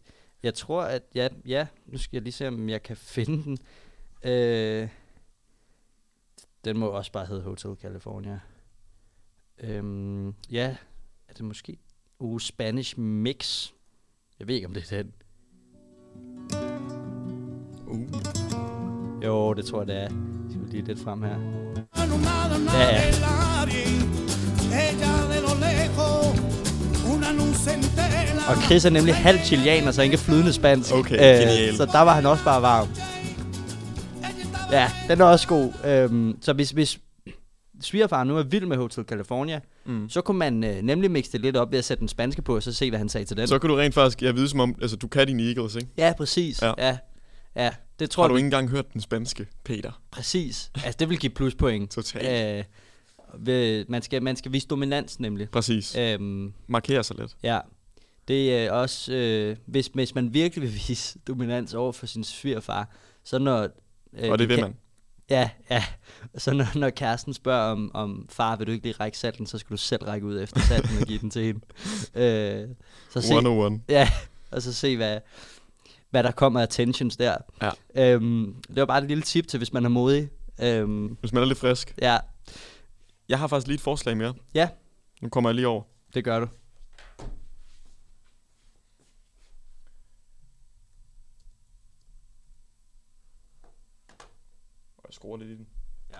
jeg tror, at... Ja, ja, nu skal jeg lige se, om jeg kan finde den. Øh, den må også bare hedde Hotel California. Øhm, ja, er det måske... Uh, Spanish Mix. Jeg ved ikke, om det er den. Uh. Jo, det tror jeg, det er. Jeg skal lige lidt frem her. Ja, ja. Og Chris er nemlig halv chileaner, så han kan flydende spansk. Okay, genial. Så der var han også bare varm. Ja, den er også god. Øhm, så hvis, hvis svigerfar nu er vild med Hotel California, Mm. så kunne man øh, nemlig mixe det lidt op ved at sætte den spanske på, og så se, hvad han sagde til den. Så kan du rent faktisk ja, vide som om, altså du kan dine Eagles, ikke? Ja, præcis. Ja. Ja, ja. det tror Har du jeg ikke engang hørt den spanske, Peter? præcis. Altså, det vil give pluspoint. Totalt. Øh, ved, man, skal, man skal vise dominans, nemlig. Præcis. Øhm, Markerer sig lidt. Ja, det er også, øh, hvis, hvis man virkelig vil vise dominans over for sin svigerfar, så når... Øh, Og det de vil man. Ja, ja. Så når, når kæresten spørger om, om far, vil du ikke lige række salten, så skal du selv række ud efter salten og give den til hende. Øh, så se, 101. ja, og så se, hvad, hvad der kommer af tensions der. Ja. Øhm, det var bare et lille tip til, hvis man er modig. Øhm, Hvis man er lidt frisk. ja, Jeg har faktisk lige et forslag mere. Ja. Nu kommer jeg lige over. det gør du. Skruer lidt i den. Ja.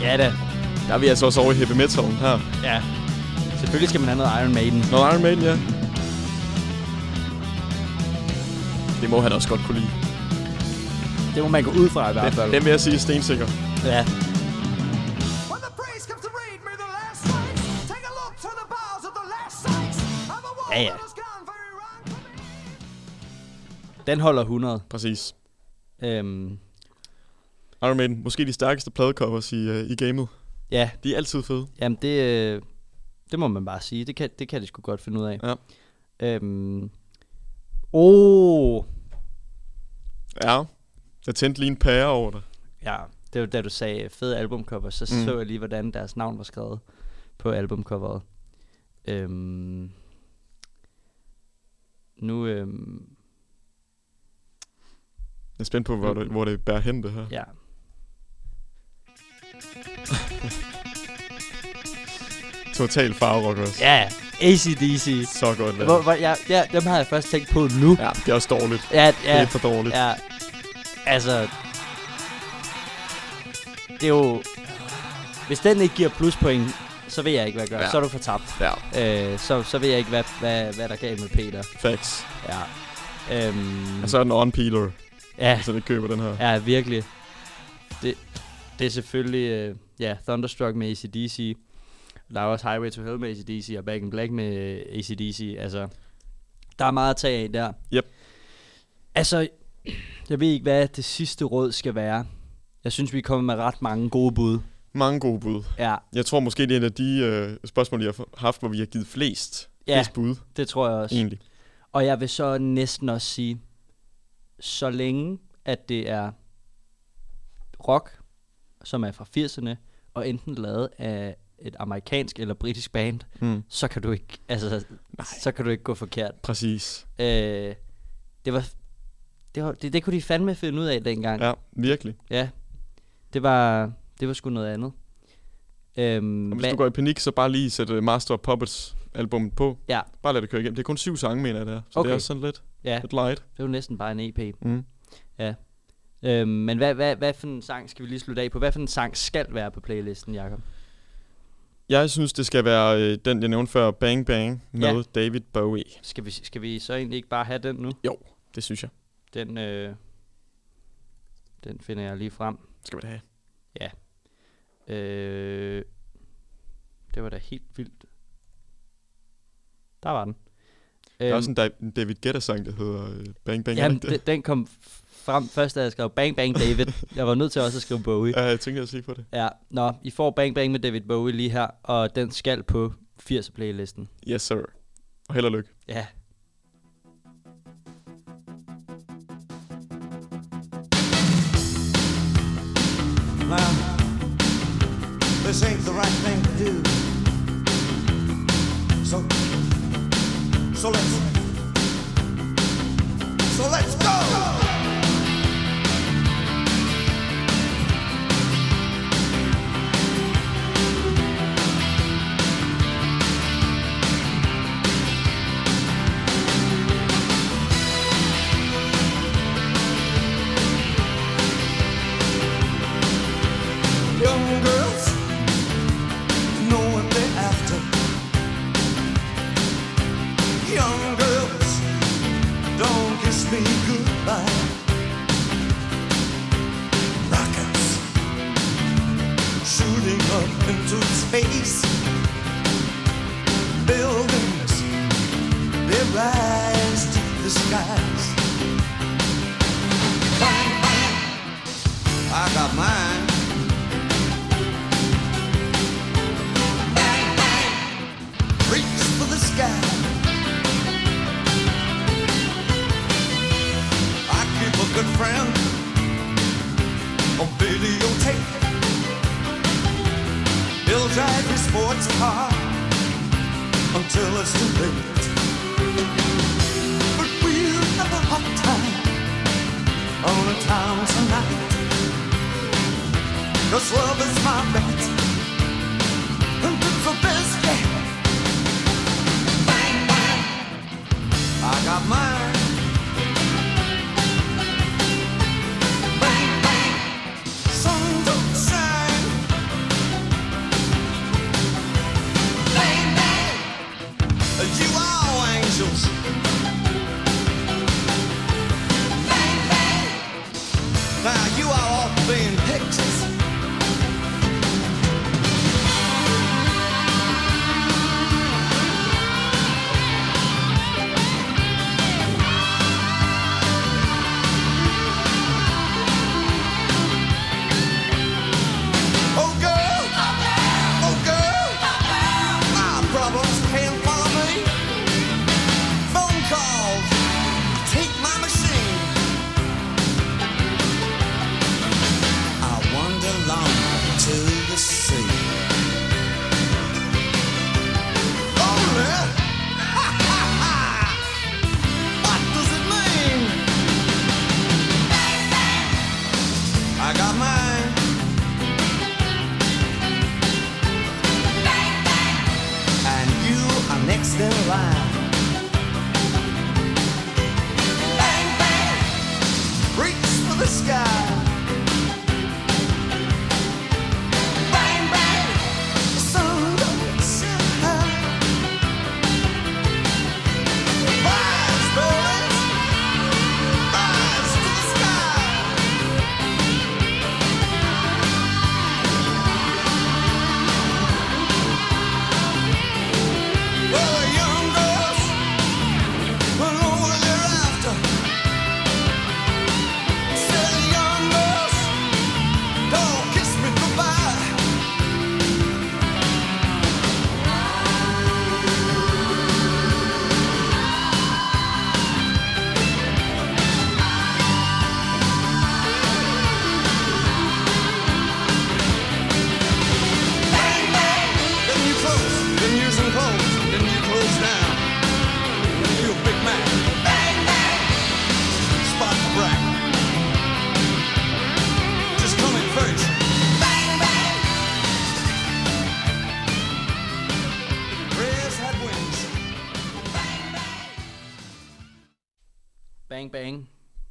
Ja da. Der er vi altså også over i heavy metalen her. Ja. Selvfølgelig skal man have noget Iron Maiden. Noget Iron Maiden, ja. Det må han også godt kunne lide. Det må man gå ud fra i hvert fald. Den, den vil jeg sige er stensikker. Ja. Ja, ja. Den holder 100. Præcis. Øhm, Iron Maiden, måske de stærkeste pladecovers i, uh, i gamet. ja, De er altid fede. jamen det, øh, det må man bare sige. Det kan, det kan de sgu godt finde ud af. Ja. Øhm, oh, Ja. Jeg tændte lige en pære over det. ja, det var da du sagde fed albumcover, så mm. så jeg lige, hvordan deres navn var skrevet på albumcoveret. Øhm, nu, øhm, Jeg er spændt på, hvor, det, hvor det bærer hen det her. ja, Total farverock også. ja, ACDC. Så godt lavet. Hvor, hvor, ja, ja, dem har jeg først tænkt på nu. Ja, det er også dårligt. Ja, Det ja, er for dårligt. Ja, altså... Det er jo... Hvis den ikke giver pluspoint, så ved jeg ikke, hvad jeg gør. Ja. Så er du fortabt. Ja, Øh, så, så ved jeg ikke, hvad, hvad, hvad der er galt med Peter. facts. Ja. Øhm, Og så er den on peeler, ja, så det køber den her. ja, virkelig. Det, det er selvfølgelig... Øh, ja, Thunderstruck med ACDC. Der er også Highway to Hell med ACDC, og Back in Black med ACDC. Altså, der er meget at tage af der. Yep. Altså, jeg ved ikke, hvad det sidste råd skal være. Jeg synes, vi er kommet med ret mange gode bud. Mange gode bud. Ja, Jeg tror måske, det er en af de øh, spørgsmål, jeg har haft, hvor vi har givet flest, ja flest bud, det tror jeg også. egentlig. Og jeg vil så næsten også sige, så længe at det er rock, som er fra 80'erne, og enten lavet af et amerikansk eller britisk band, Mm. så kan du ikke, altså, så kan du ikke gå forkert. Præcis. Øh, det var, det, var det, det kunne de fandme finde ud af dengang. Ja, virkelig. ja. Det var, det var sgu noget andet. Øhm, Og hvis du går i panik, så bare lige sæt uh, Master of Puppets album på. Ja, Bare lad det køre igennem. Det er kun syv sange, mener jeg, der. Så okay. Det er sådan lidt, ja, lidt light. det var næsten bare en EP. Mm. Øhm, men hvad, hvad, hvad for en sang skal vi lige slutte af på? Hvad for en sang skal være på playlisten, Jacob? Jeg synes, det skal være øh, den, jeg nævnte før, Bang Bang med Ja. David Bowie. Skal vi, skal vi så egentlig ikke bare have den nu? Jo, det synes jeg. Den, øh, den finder jeg lige frem. Skal vi da have. Øh, det var da helt vildt. Der var den. Der er også en Da- en David Guetta-sang, der hedder øh, Bang Bang. Jamen, den, den kom frem først, da jeg skrev Bang Bang David. jeg var nødt til også at skrive Bowie. Ja, jeg tænkte at sige på det. Ja, nå, I får Bang Bang med David Bowie lige her, og den skal på 80 playlisten. Yes, sir. Og held og lykke. Ja. Now, this ain't the right thing to do. So, so let's, so let's go.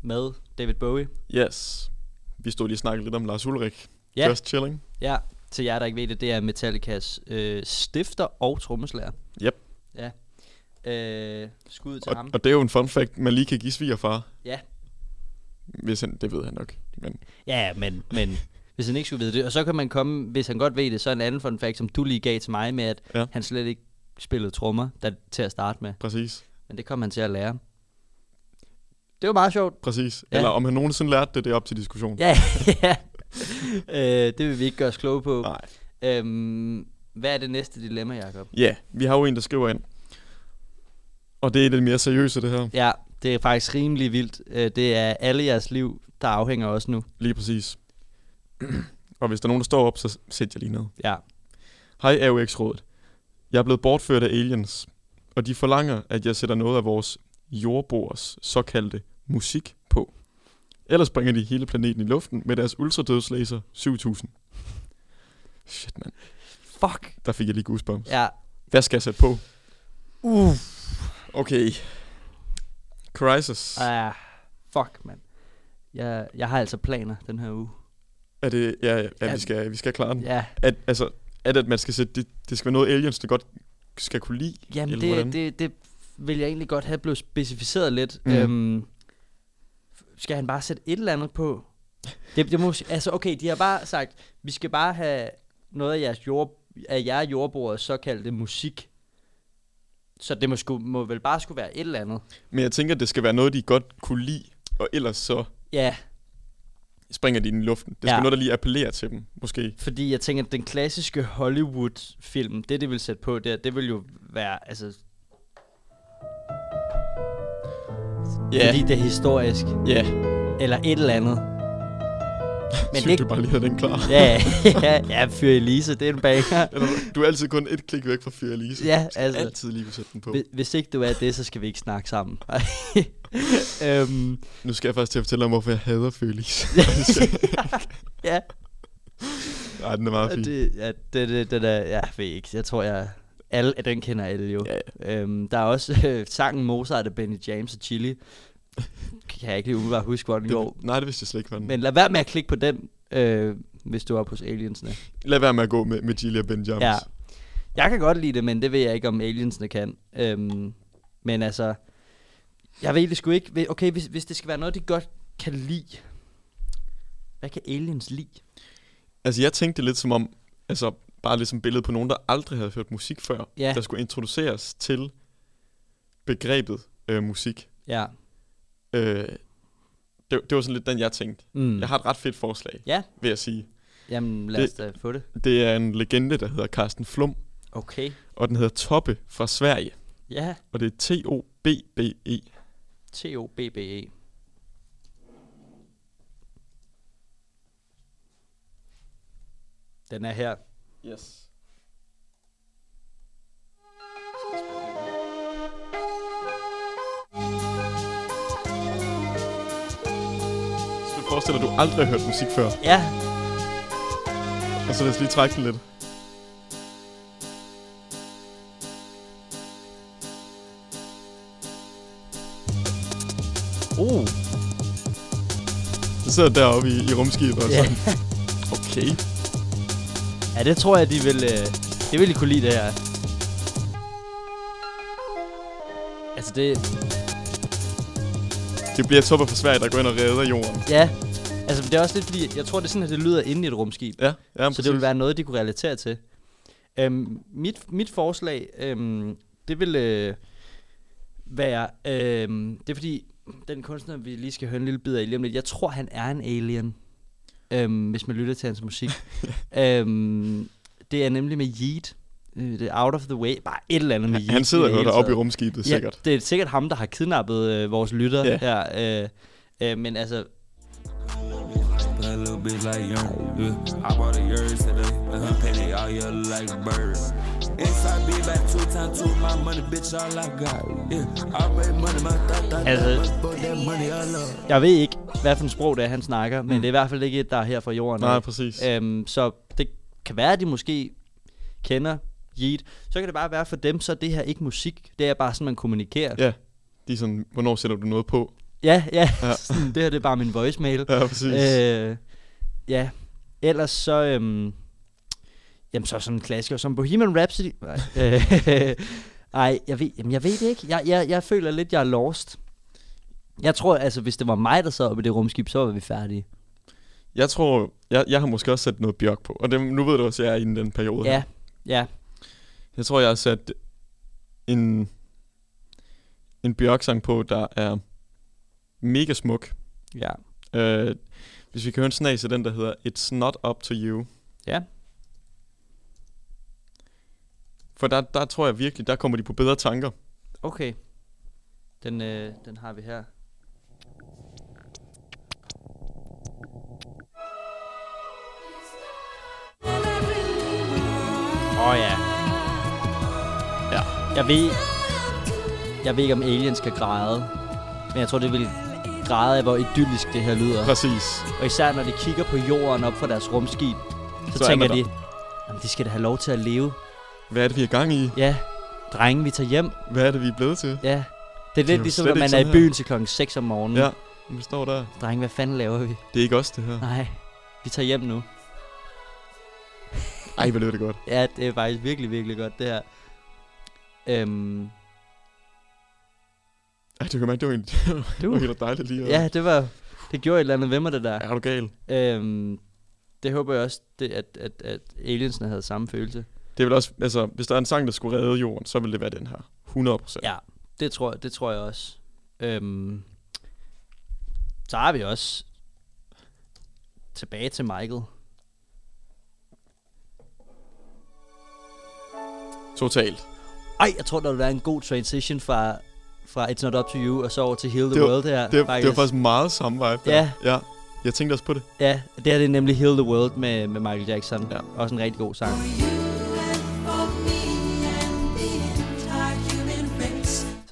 Med David Bowie. Yes. Vi stod lige og snakkede lidt om Lars Ulrik. Ja. Just chilling. Ja, til jer, der ikke ved det, det er Metallicas øh, stifter og trommeslager. Yep. Ja. Øh, skud til Og, ham. og det er jo en fun fact, man lige kan give svigerfar. Ja. Hvis han, det ved han nok. Men Ja, men, men hvis han ikke skulle vide det. Og så kan man komme, hvis han godt ved det, så en anden fun fact, som du lige gav til mig med, at Ja. han slet ikke spillede trommer der, til at starte med. præcis. Men det kom han til at lære. Det var meget sjovt. Præcis. Ja. Eller om han nogensinde lærte det, det er op til diskussion. Ja, ja. øh, det vil vi ikke gøre os kloge på. Nej. Øhm, hvad er det næste dilemma, Jacob? Ja, vi har jo en, der skriver ind. Og det er det mere seriøse, det her. Ja, det er faktisk rimelig vildt. Øh, det er alle jeres liv, der afhænger også nu. Lige præcis. og hvis der er nogen, der står op, så sæt jeg lige ned. Ja. Hej AUX-rådet. Jeg er blevet bortført af aliens, og de forlanger, at jeg sætter noget af vores jordbors såkaldte musik på. Ellers springer de hele planeten i luften med deres ultradødslaser 7000. Shit, mand. Fuck. Der fik jeg lige goosebumps. Ja. Hvad skal jeg sætte på? Uh. Okay. Crisis. Ah, fuck, mand. Jeg, jeg har altså planer den her uge. Er det, ja, ja, Ja. vi, skal, vi skal klare den. Ja, At, altså, er det, at man skal sætte, det, det skal være noget aliens, der godt skal kunne lide? jamen hvordan? det, det, det vil jeg egentlig godt have blevet specificeret lidt. Mm. Øhm, skal han bare sætte et eller andet på? Det, det må, altså okay, de har bare sagt, vi skal bare have noget af jeres jord, af jer jordbordets såkaldte musik. Så det må, sku, må vel bare skulle være et eller andet. Men jeg tænker, det skal være noget, de godt kunne lide, og ellers så Ja, springer de ind i luften. Det skal Ja. noget, der lige appellerer til dem, måske. fordi jeg tænker, at den klassiske Hollywood-film, det de vil sætte på der, det vil jo være, altså... Ja. Fordi det er historisk, Ja, eller et eller andet. Men synes det, du bare lige havde den klar. ja, ja, ja, Fyr Elise, det er en banger. Du er altid kun et klik væk fra Fyr Elise. Ja, altså. altid lige kunne sætte den på. Hvis, ikke du er det, så skal vi ikke snakke sammen. øhm, Nu skal jeg faktisk til at fortælle om, hvorfor jeg hader Fyr Elise. ja, Nej, den er meget fin. det, ja, det, det, det der, jeg ved ikke, jeg tror, jeg, alle, den kender alle jo. Ja, Øhm, der er også øh, sangen Mozart af Benny James og Chili. Kan jeg ikke lige umiddelbart huske, hvor den går. det, nej, det vidste jeg slet ikke, hvad den. Men lad være med at klikke på den, øh, hvis du er på Aliensene. Lad være med at gå med, med Gilly og Ben Jams. Ja. Jeg kan godt lide det, men det ved jeg ikke, om Aliensene kan. Øhm, men altså, jeg ved det sgu ikke. Okay, hvis, hvis det skal være noget, de godt kan lide. Hvad kan aliens lide? Altså, jeg tænkte lidt som om, altså, bare ligesom billede på nogen, der aldrig havde hørt musik før, Ja. der skulle introduceres til begrebet øh, musik. Ja. Øh, det, det var sådan lidt den, jeg tænkte. Mm. Jeg har et ret fedt forslag, Ja, vil jeg sige. jamen lad os da få det. Det er en legende, der hedder Carsten Flum, Okay. og den hedder Toppe fra Sverige, Ja, og det er T-O-B-B-E. T-O-B-B-E. Den er her. Yes. Så du forestiller dig, at du aldrig har hørt musik før, Ja, og så lad os lige trække den lidt. uh, Så sidder deroppe i, i rumskibet og sådan, okay. Ja, det tror jeg, de vil, øh, det vil de kunne lide, det her. Altså det, Det bliver Toppe fra Sverige, der går ind og redder jorden. ja, altså det er også lidt fordi, jeg tror, det er sådan, at det lyder inde i et rumskib. Ja, ja så det vil være noget, de kunne relatere til. Øhm, mit, mit forslag, øhm, det vil øh, være, øhm, det er fordi, den kunstner, vi lige skal høre en lille bid af lige om lidt, jeg tror, han er en alien, øhm, hvis man lytter til hans musik. øhm, det er nemlig med Yeet. Øh, Det er Out of the Way. Bare et eller andet med Yeet. Han sidder jo deroppe i rumskibet, sikkert. Ja, det er sikkert ham, der har kidnappet øh, vores lytter Ja. her. Øh, øh, men altså, Play a little bit like young. Yeah. I bought a yard today. Pay they all yellow like birds. Altså- jeg ved ikke, hvad for en sprog det er, han snakker, men det er i hvert fald ikke et, der er her fra jorden. Nej, af. præcis. Øhm, så det kan være, at de måske kender Yeet. Så kan det bare være for dem, så er det her ikke musik. Det er bare sådan, man kommunikerer. Ja, de er sådan, hvornår sætter du noget på? Ja, ja. Ja. ja. Sådan, det her det er bare min voicemail. Ja, præcis. Øh, ja. Ellers så... Øhm, jamen, så sådan en klassiker som Bohemian Rhapsody. Nej, øh, Ej, jeg ved, jamen, jeg ved det ikke. Jeg, jeg, jeg føler lidt, jeg er lost. Jeg tror, altså, hvis det var mig, der sad oppe i det rumskib, så var vi færdige. Jeg tror, jeg, jeg har måske også sat noget Bjørk på. Og det, nu ved du også, at jeg er i den periode Ja, her. ja. Jeg tror, jeg har sat en, en Bjørk-sang på, der er mega smuk. Ja. Øh, hvis vi kan høre en snas af den, der hedder It's Not Up To You. Ja. For der, der tror jeg virkelig, der kommer de på bedre tanker. Okay. Den, øh, den har vi her. Åh oh, ja. Ja. Jeg ved, jeg ved ikke, om aliens skal græde. Men jeg tror, det vil græde af, hvor idyllisk det her lyder. Præcis. Og især når de kigger på jorden op fra deres rumskib, så, Så er tænker de, jamen, de skal da have lov til at leve. Hvad er det, vi er gang i? Ja, drenge, vi tager hjem. Hvad er det, vi er blevet til? Ja. Det er lidt ligesom, slet at man er i sådan her. byen til klokken 6 om morgenen. Ja, vi står der. Drenge, hvad fanden laver vi? Det er ikke os, det her. Nej, vi tager hjem nu. Ej, hvor lyder det godt. Ja, det er faktisk virkelig, virkelig godt, det her. Øhm, Ej, det kan mærke, det var, en, det var helt dejligt lige. at- ja, det var... Det gjorde et eller andet ved mig, det der. Er du gal? Øhm, det håber jeg også, det, at, at, at aliensene havde samme følelse. Det er vel også, altså, hvis der er en sang, der skulle redde jorden, så vil det være den her. 100 procent. Ja, det tror, det tror jeg også. Øhm, så har vi også tilbage til Michael. Totalt. Ej, jeg tror, der vil være en god transition fra, fra It's Not Up To You og så over til Heal the Det var- World her. Det, det var faktisk meget samme vibe. Der. Ja. ja. Jeg tænkte også på det. Ja, det her det er nemlig Heal the World med, med Michael Jackson. Ja. Også en rigtig god sang.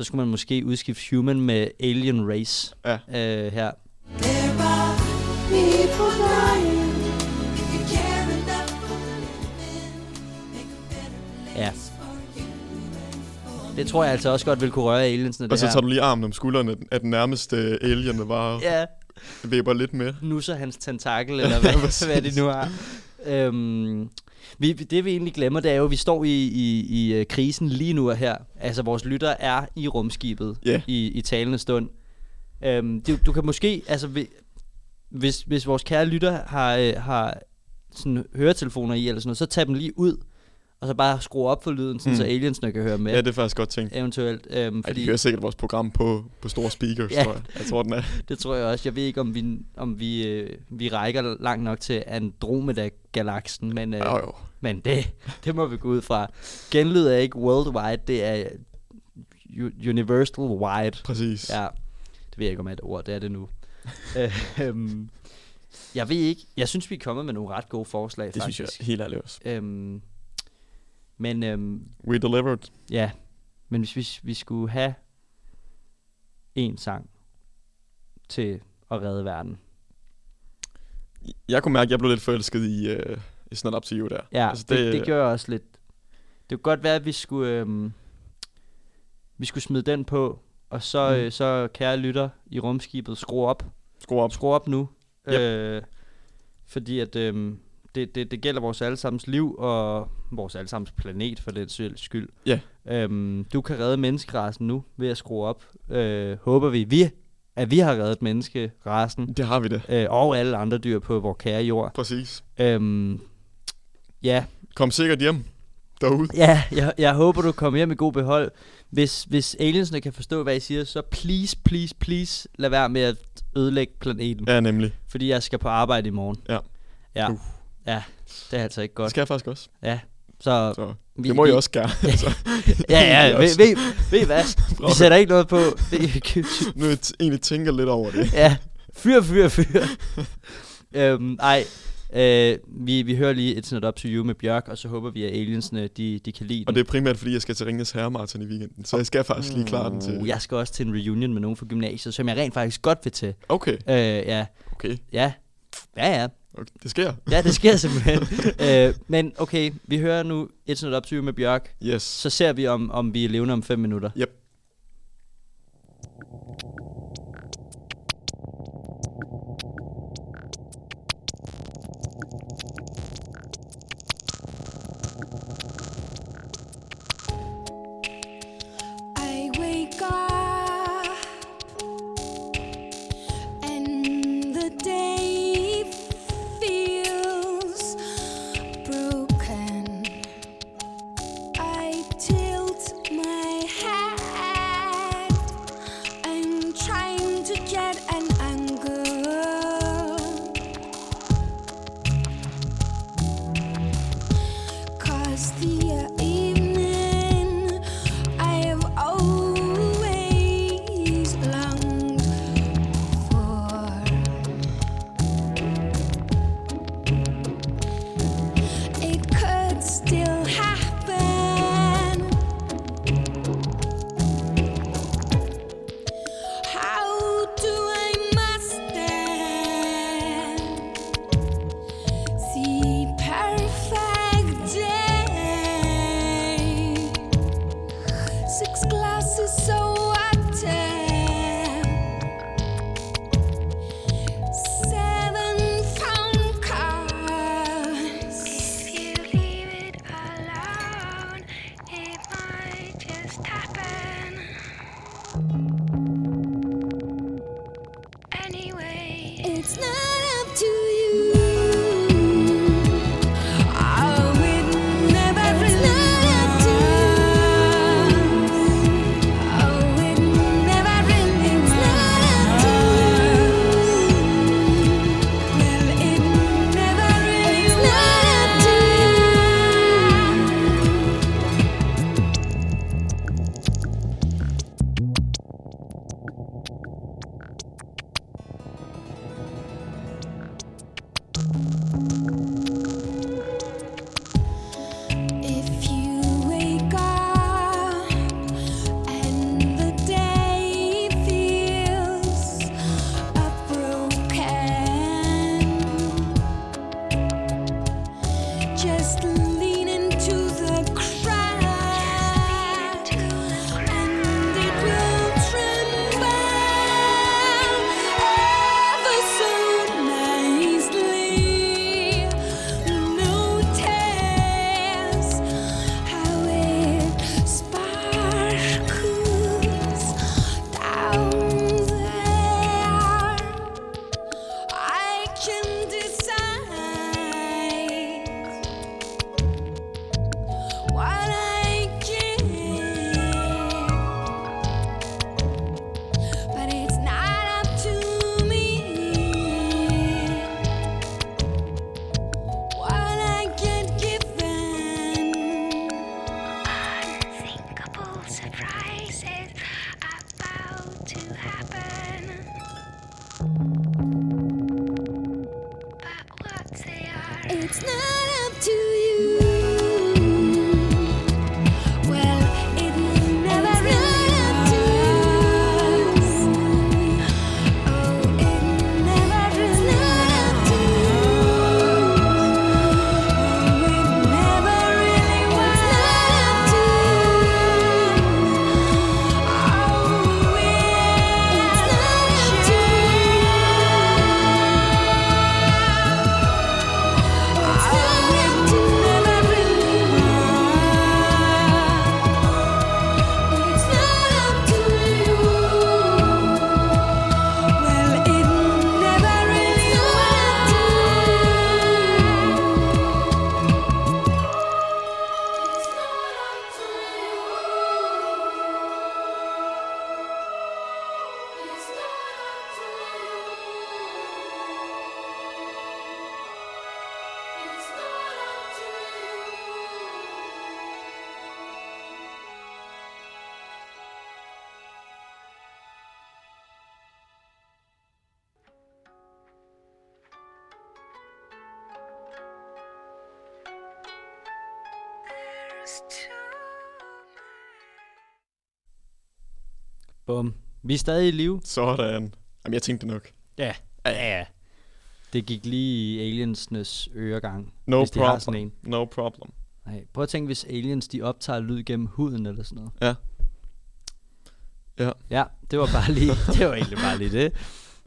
Så skulle man måske udskifte Human med Alien Race Ja. øh, her. Ja. Det tror jeg altså også godt vil kunne røre aliensene, Og det så tager du lige armen om skuldrene af den nærmeste alien, der bare Ja, væber lidt med. nusser hans tentakel, eller hvad, hvad de nu har. Øhm, vi, det vi egentlig glemmer, det er jo, at vi står i, i, i øh, krisen lige nu og her. Altså, vores lytter er i rumskibet Ja. i, i talende stund. Øhm, du, du kan måske, altså, vi, hvis, hvis vores kære lytter har, øh, har sådan høretelefoner i, eller sådan noget, så tag dem lige ud, og så bare skrue op for lyden, sådan, Mm. så aliensene kan høre med. Ja, det er faktisk godt tænkt. Eventuelt. Øhm, Ej, fordi de hører sikkert vores program på, på store speakers, Ja. tror jeg. Jeg tror, den er. Det tror jeg også. Jeg ved ikke, om vi, om vi, øh, vi rækker langt nok til Andromeda-galaksen, men, øh, Jo, jo. men det, det må vi gå ud fra. Genlyd er ikke worldwide, det er universal wide. Præcis. Ja, det ved jeg ikke, om er et ord, det er det nu. øhm, jeg ved ikke, jeg synes, vi er kommet med nogle ret gode forslag, det faktisk. synes jeg helt ærligt også. Øhm, men øhm, We delivered. ja, men hvis vi, vi skulle have en sang til at redde verden, Jeg kunne mærke, at jeg blev lidt forelsket i uh, It's Not Up To You der. Ja, altså det, det, det gør jeg også lidt. Det kunne godt være, at vi skulle, øhm, vi skulle smide den på, og så, Mm. øh, så kære lytter i rumskibet, skru op. Skru op. Skru op nu. Yep. Øh, fordi at øhm, det, det, det gælder vores allesammens liv, og vores allesammens planet for den skyld. Ja. Øhm, du kan redde menneskerasen nu ved at skrue op. Øh, håber vi, vi, at vi har reddet menneskerasen, Det har vi det. øh, og alle andre dyr på vores kære jord. Præcis. Øhm, ja, Kom sikkert hjem derude. Ja, jeg, jeg håber, du kommer hjem i god behold. Hvis, hvis aliensene kan forstå, hvad I siger, så please, please, please, lad være med at ødelægge planeten. Ja. Ja, nemlig. Fordi jeg skal på arbejde i morgen. Ja. Ja, Uh. Ja det er altså ikke Det godt. skal jeg faktisk også. Ja, så... Så vi, det må vi, jeg også gerne. altså, Ja, ja, Vi ved, ved, ved I hvad? Vi sætter ikke noget på. Det, nu jeg egentlig tænker lidt over det. ja, fyr, fyr, fyr. øhm, ej, øh, vi, vi hører lige It's Not Up To You med Bjørk, og så håber vi, at aliensene, de, de kan lide den. Og det er primært, fordi jeg skal til Ringens Herremarathon i weekenden. Så jeg skal faktisk lige klare den til. Uh, Jeg skal også til en reunion med nogen fra gymnasiet, som jeg rent faktisk godt vil til. Okay, Øh, ja, okay. ja, ja, ja. Okay. Det sker. Ja, det sker simpelthen. øh, men okay, vi hører nu Up To You med Bjørk. Yes. Så ser vi, om, om vi er levende om 5 minutter. Yep. Bum. Vi er stadig i live. Sådan. Jamen, jeg tænkte nok. Ja. Ja, ja. Det gik lige i aliensnes øregang, No hvis de har sådan problem. en. No problem. Nej, prøv at tænke, hvis aliens de optager lyd gennem huden eller sådan noget. Ja. Ja. Ja, det var bare lige, det var egentlig bare lige det.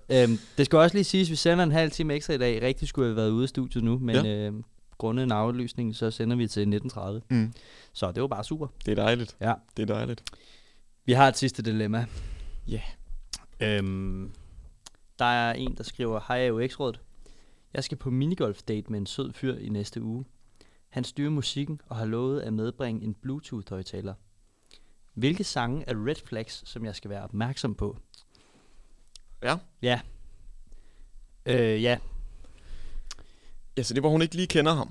Øhm, det skal også lige siges, at vi sender en halv time ekstra i dag. Rigtig skulle have været ude af studiet nu, men Ja. øhm, grundet en aflysning, så sender vi til 1930. Mm. Så det var bare super. Det er dejligt. Ja. Det er dejligt. Vi har et sidste dilemma. Ja. Øhm, der er en, der skriver, Hej AUX-rådet. Jeg skal på minigolf-date med en sød fyr i næste uge. Han styrer musikken og har lovet at medbringe en Bluetooth-højtaler. Hvilke sange er red flags, som jeg skal være opmærksom på? Ja. Ja. Øh, ja. Ja, så det var, hun ikke lige kender ham.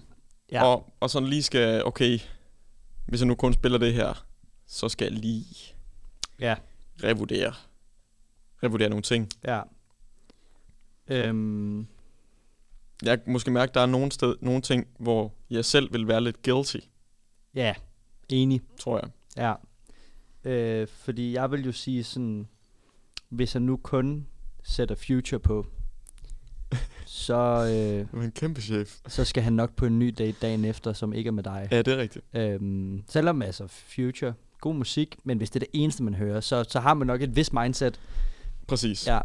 Ja. Og, og sådan lige skal, okay, hvis jeg nu kun spiller det her, så skal jeg lige Ja. revurdere. Revurdere nogle ting. Ja. Øhm, Jeg kan måske mærke, at der er nogle, sted, nogle ting, hvor jeg selv vil være lidt guilty, ja, enig. tror jeg. Ja. Øh, fordi jeg vil jo sige sådan, hvis jeg nu kun sætter Future på, så, øh, Du er en kæmpe chef. så skal han nok på en ny date dagen efter, som ikke er med dig. Ja, det er rigtigt. Øhm, selvom altså Future, god musik, men hvis det er det eneste, man hører, så, så har man nok et vis mindset. Præcis. Ja.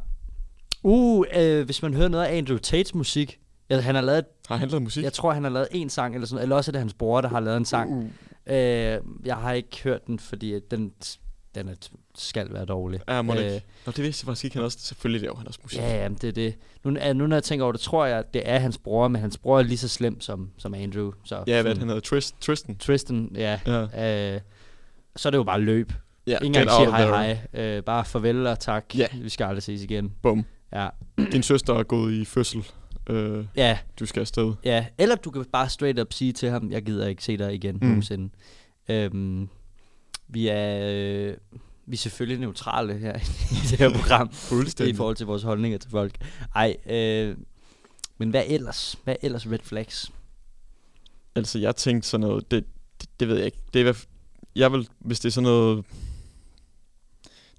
Uh, øh, hvis man hører noget af Andrew Tates musik, ja, han har lavet, Har han lavet musik? jeg tror han har lavet en sang, eller sådan eller også er det hans bror, der har lavet en sang. Uh, Øh, jeg har ikke hørt den, fordi den, den er, skal være dårlig. ja, må Øh. Nå, det vidste jeg faktisk ikke. Han også, selvfølgelig laver han også musik. Ja, jamen, det er det. Nu, er- nu når jeg tænker over det, tror jeg, det er hans bror, men hans bror er lige så slem som, som Andrew. Så Ja, hvad han hedder? Trist, Tristan? Tristan, ja. Ja. Øh, så er det jo bare løb. Ja, Ingen get engang out sige of hej hej. Øh, bare farvel og tak. Ja. Vi skal aldrig ses igen. Bum. Ja. Din søster er gået i fødsel. Øh, Ja, du skal afsted. ja. Eller du kan bare straight up sige til ham, jeg gider ikke se dig igen mm. nogensinde. Øhm, vi er... Øh, vi er selvfølgelig neutrale her i det her program. i Fuldstændig. forhold til vores holdninger til folk. Ej, øh, men hvad ellers? Hvad er ellers red flags? Altså, jeg tænkte sådan noget, det, det, det ved jeg ikke. Det er, jeg vil, hvis det er sådan noget,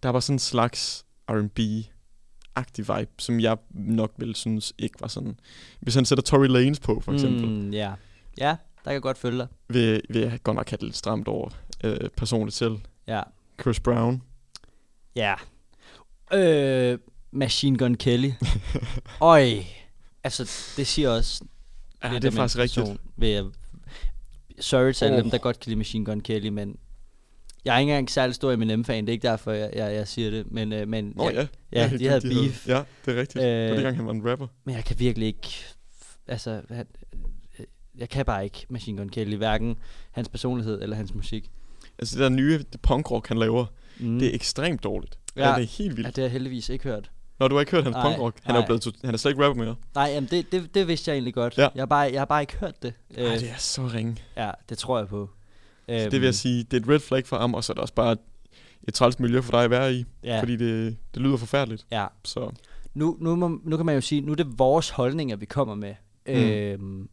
der var sådan en slags R&B-agtig vibe, som jeg nok ville synes ikke var sådan. Hvis han sætter Tory Lanez på, for eksempel. Mm, ja. ja, der kan jeg godt følge dig. vil, vil jeg godt nok have det lidt stramt over øh, personligt selv. Ja. Chris Brown. Ja. Øh, Machine Gun Kelly. Øj. Altså, det siger også... Ja, lidt det er faktisk rigtigt. person, Ved jeg, sorry til alle Åh. dem, der godt kan lide Machine Gun Kelly, men Jeg er ikke engang særlig stor Eminem-fan, det er ikke derfor, jeg, jeg, jeg siger det. Men, øh, men, Nå ja. ja, de havde beef. ja, det er rigtigt. Øh, det var Øh, dengang, han var en rapper. Men jeg kan virkelig ikke... Altså, han, øh, jeg kan bare ikke Machine Gun Kelly, hverken hans personlighed eller hans musik. Altså det der nye punkrock, han laver, Mm. det er ekstremt dårligt. Ja. Ja. Det er helt vildt. Ja, det har jeg heldigvis ikke hørt. Når du har ikke hørt hans Nej, punkrock, han er nej. blevet, tot- han er slet ikke rapper mere. Nej, jamen det, det, det vidste jeg egentlig godt. Ja. Jeg, har bare, jeg har bare ikke hørt det. Øh, Ej, det er så ringe. Ja, det tror jeg på. Så Øhm, det vil jeg sige, det er et red flag for ham, og så er det også bare et, et træls miljø for dig at være i, Ja, fordi det, det lyder forfærdeligt. ja. Så Nu, nu, må, nu kan man jo sige, nu er det vores holdninger, vi kommer med. Mm. Øhm,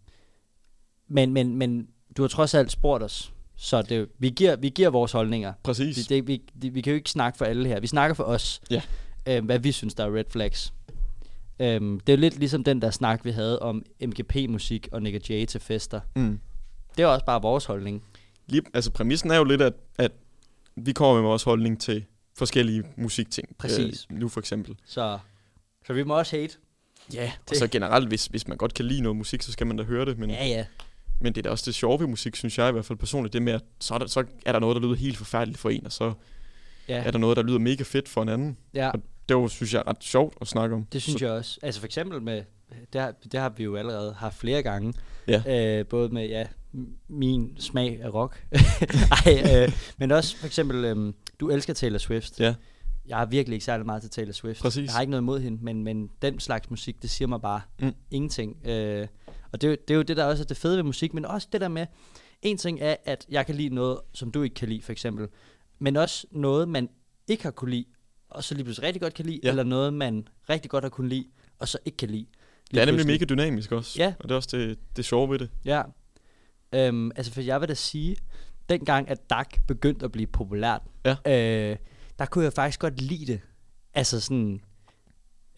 men, men, men du har trods alt spurgt os, så det, vi, giver, vi giver vores holdninger. præcis. Det, det, vi, det, vi kan jo ikke snakke for alle her. Vi snakker for os, Ja. øhm, hvad vi synes, der er red flags. Øhm, det er jo lidt ligesom den der snak, vi havde om MGP-musik og Nick Jay til fester. Mm. Det er også bare vores holdning. Lige, altså præmissen er jo lidt, at, at vi kommer med vores holdning til forskellige musikting. Præcis. Øh, nu for eksempel. Så, så vi må også hate. Ja, og så generelt, hvis, hvis man godt kan lide noget musik, så skal man da høre det. Men, Ja, ja. Men det er da også det sjove ved musik, synes jeg i hvert fald personligt. Det med, at så er, der, så er der noget, der lyder helt forfærdeligt for en, og så ja. er der noget, der lyder mega fedt for en anden. ja. Og det var, synes jeg, ret sjovt at snakke om. Det synes så, jeg også. Altså for eksempel med, det har, det har vi jo allerede haft flere gange. Ja. Øh, både med, ja, min smag af rock. Ej, øh, men også for eksempel, øh, du elsker Taylor Swift. Ja. Jeg har virkelig ikke særlig meget til Taylor Swift. Præcis. Jeg har ikke noget imod hende, men, men den slags musik, det siger mig bare Mm. ingenting. Øh, og det, er jo- det er jo det, der også er det fede ved musik, men også det der med, en ting er, at jeg kan lide noget, som du ikke kan lide, for eksempel. Men også noget, man ikke har kunne lide, og så lige pludselig rigtig godt kan lide, Ja. eller noget, man rigtig godt har kunne lide, og så ikke kan lide. det er nemlig mega dynamisk også. Ja. Og det er også det, det sjove ved det. Ja. Øhm, altså, for jeg vil da sige, dengang at DAC begyndte at blive populært, Ja. øh, der kunne jeg faktisk godt lide det. Altså sådan,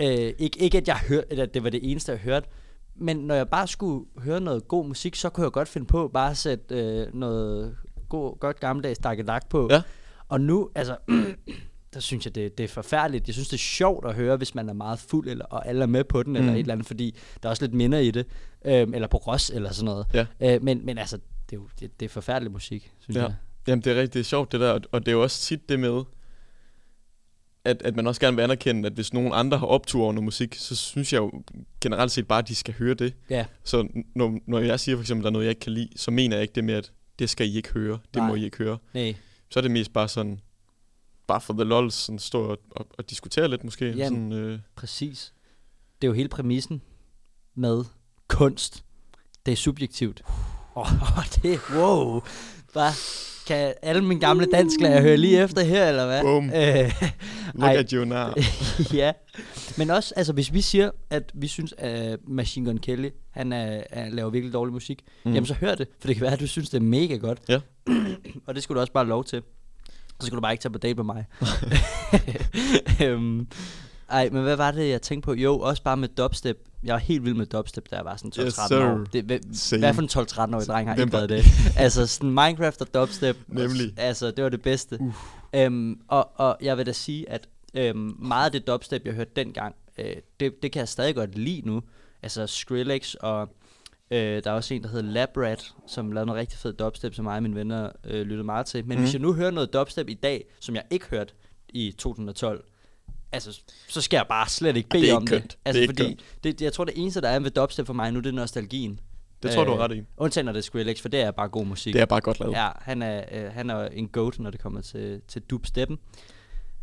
øh, ikke, ikke at jeg hørte, at det var det eneste, jeg hørte, men når jeg bare skulle høre noget god musik, så kunne jeg godt finde på bare at sætte øh, noget god, godt gammeldags Dak på. Ja. Og nu, altså, der synes jeg, det, det er forfærdeligt. Jeg synes, det er sjovt at høre, hvis man er meget fuld, eller, og alle er med på den, mm. eller et eller andet, fordi der er også lidt minder i det. Øhm, eller på Ross, eller sådan noget. Ja. Øh, men, men altså, det er jo det, det er forfærdelig musik, synes Ja. jeg. Jamen, det er rigtig sjovt, det der. og- Og det er jo også tit det med, at, at man også gerne vil anerkende, at hvis nogen andre har optur over noget musik, så synes jeg jo generelt set bare, at de skal høre det. Ja. Så når, når jeg siger for eksempel, at der er noget, jeg ikke kan lide, så mener jeg ikke det med, at det skal I ikke høre. Det Nej. må I ikke høre. Nej. Så er det mest bare sådan, bare for the lols, sådan stå og, og, og diskutere lidt måske. Jamen. Sådan, øh, Præcis. Det er jo hele præmissen med kunst. Det er subjektivt. Åh, oh, det er, wow. Hvad? Kan alle mine gamle dansklærer høre lige efter her, eller hvad? Bum. Øh, look ej. at you now. ja. Men også, altså hvis vi siger, at vi synes, at Machine Gun Kelly, han er, er, laver virkelig dårlig musik, mm. Mm. jamen så hør det, for det kan være, at du synes, det er mega godt. Ja. og det skulle du også bare have lov til. Så skulle du bare ikke tage på date med mig. øhm, ej, men hvad var det, jeg tænkte på? Jo, også bare med dubstep. Jeg var helt vild med dubstep, da jeg var sådan 12-13 Yes, år. Det, hvad, Same. hvad for en 12-13-årig dreng har ikke været det? altså sådan Minecraft og dubstep. Nemlig. Altså, det var det bedste. Uh. Øhm, og, og jeg vil da sige, at øhm, meget af det dubstep, jeg hørte dengang, øh, det, det kan jeg stadig godt lide nu. Altså Skrillex og øh, der er også en, der hedder Labrat, som lavede noget rigtig fed dubstep, som mig og mine venner øh, lyttede meget til. Men mm. hvis jeg nu hører noget dubstep i dag, som jeg ikke hørte i 2012, altså, så skal jeg bare slet ikke bede det er om det. kønt. Det er Altså, ikke fordi kønt. det, jeg tror, det eneste, der er ved dubstep for mig nu, det er nostalgien. Det tror du Øh, har ret i. Undtagen når det er Skrillex, for det er bare god musik. Det er bare godt lavet. Ja, han er, øh, han er en goat, når det kommer til, til dubsteppen.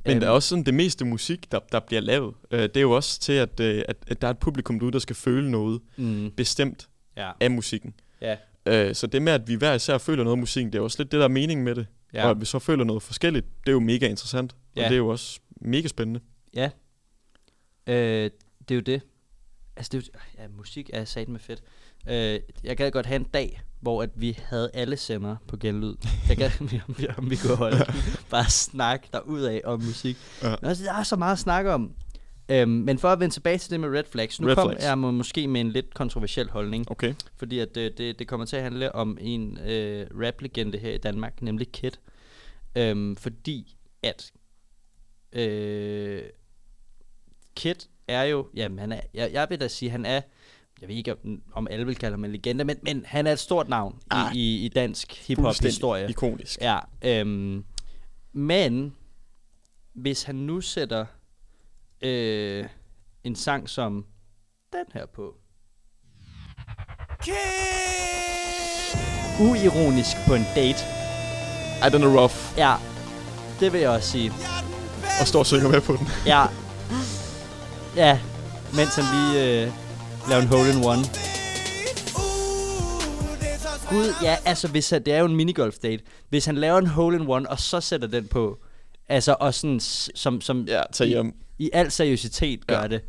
Men Øhm, der er også sådan, det meste musik, der, der bliver lavet, øh, det er jo også til, at, øh, at, at der er et publikum derude, der skal føle noget Mm, bestemt ja, af musikken. ja, Øh, så det med, at vi hver især føler noget af musikken, det er også lidt det, der er meningen med det. Ja. Og at vi så føler noget forskelligt, det er jo mega interessant. Og Ja. det er jo også mega spændende. Ja. Øh, det er jo det. Altså, det er jo, ja, musik er sat med fedt. Øh, jeg gad godt have en dag, hvor at vi havde alle sender på genlyd. Jeg gad, om, vi, om vi kunne holde bare snak af om musik. Ja. Men også, der er så meget at snakke om. Øhm, men for at vende tilbage til det med red flags, nu Red kom flags. jeg må, måske med en lidt kontroversiel holdning. Okay. Fordi at det, det, det kommer til at handle om en øh, rap-legende her i Danmark, nemlig Kid. Øhm, fordi at øh, Kid er jo, jamen han er, jeg, jeg vil da sige, han er, jeg ved ikke om, om alle vil kalde ham en legende, men, men han er et stort navn Ah, i, i, i dansk hiphop-historie. Ikonisk. Ja, øhm, Men, hvis han nu sætter øh, en sang som den her på. Uironisk på en date. Ej, den er rough. Ja, det vil jeg også sige. Og står og synger med på den. Ja. Ja, mens han lige øh, laver en hole in one. Gud, ja, altså hvis han, det er jo en minigolf date. Hvis han laver en hole in one, og så sætter den på, altså og sådan, som, som Ja, tag i, hjem. i al seriøsitet gør Ja. det.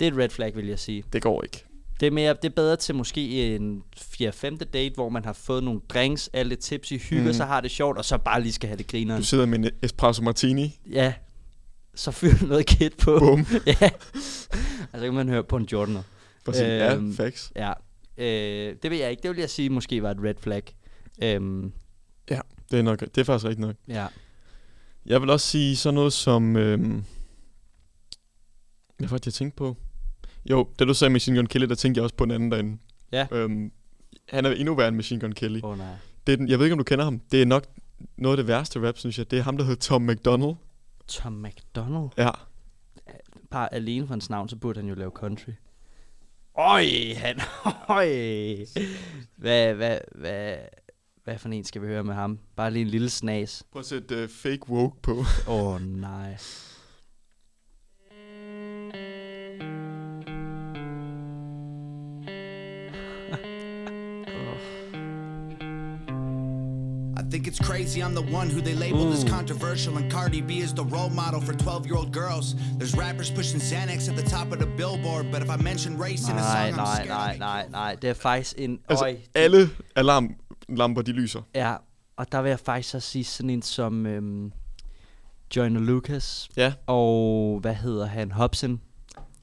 Det er et red flag, vil jeg sige. Det går ikke. Det er, mere, det er bedre til måske en 4-5. date, hvor man har fået nogle drinks, alle tips i hygger, Mhm. mm. så har det sjovt, og så bare lige skal have det grineren. Du sidder med en espresso martini. Ja, så fyr noget kit på. Bum. ja. Altså kan man høre på en Jordaner. Præcis. Ja, Øhm, facts. Ja. Øh, det vil jeg ikke. Det vil jeg sige måske var et red flag. Øhm, Det er, nok, det er faktisk rigtigt nok. ja. Jeg vil også sige sådan noget som... Øhm, hvad var det, jeg tænkte på? Jo, da du sagde Machine Gun Kelly, der tænkte jeg også på en anden derinde. Ja. Øhm, han er endnu værre end Machine Gun Kelly. Åh oh, nej. Det er den, jeg ved ikke, om du kender ham. Det er nok noget af det værste rap, synes jeg. Det er ham, der hedder Tom McDonald. Tom McDonald. Ja. Bare alene for hans navn, så burde han jo lave country. Øj, han... Øj. Hvad, hvad, hvad, hvad for en skal vi høre med ham? Bare lige en lille snas. Prøv at sætte uh, fake woke på. Åh oh, nej. Think it's crazy I'm the one who they labeled as controversial, and Cardi B is the role model for 12 year old girls. There's rappers pushing Xanax at the top of the billboard, but if I mention race in a Nej, song, I'm nej, scared nej, to nej, nej. Det er faktisk en... Altså, øj, alle alarmlamper, de lyser. Ja, og der vil jeg faktisk også sige sådan en som øhm, Joyner Lucas. Ja. Og hvad hedder han? Hobson.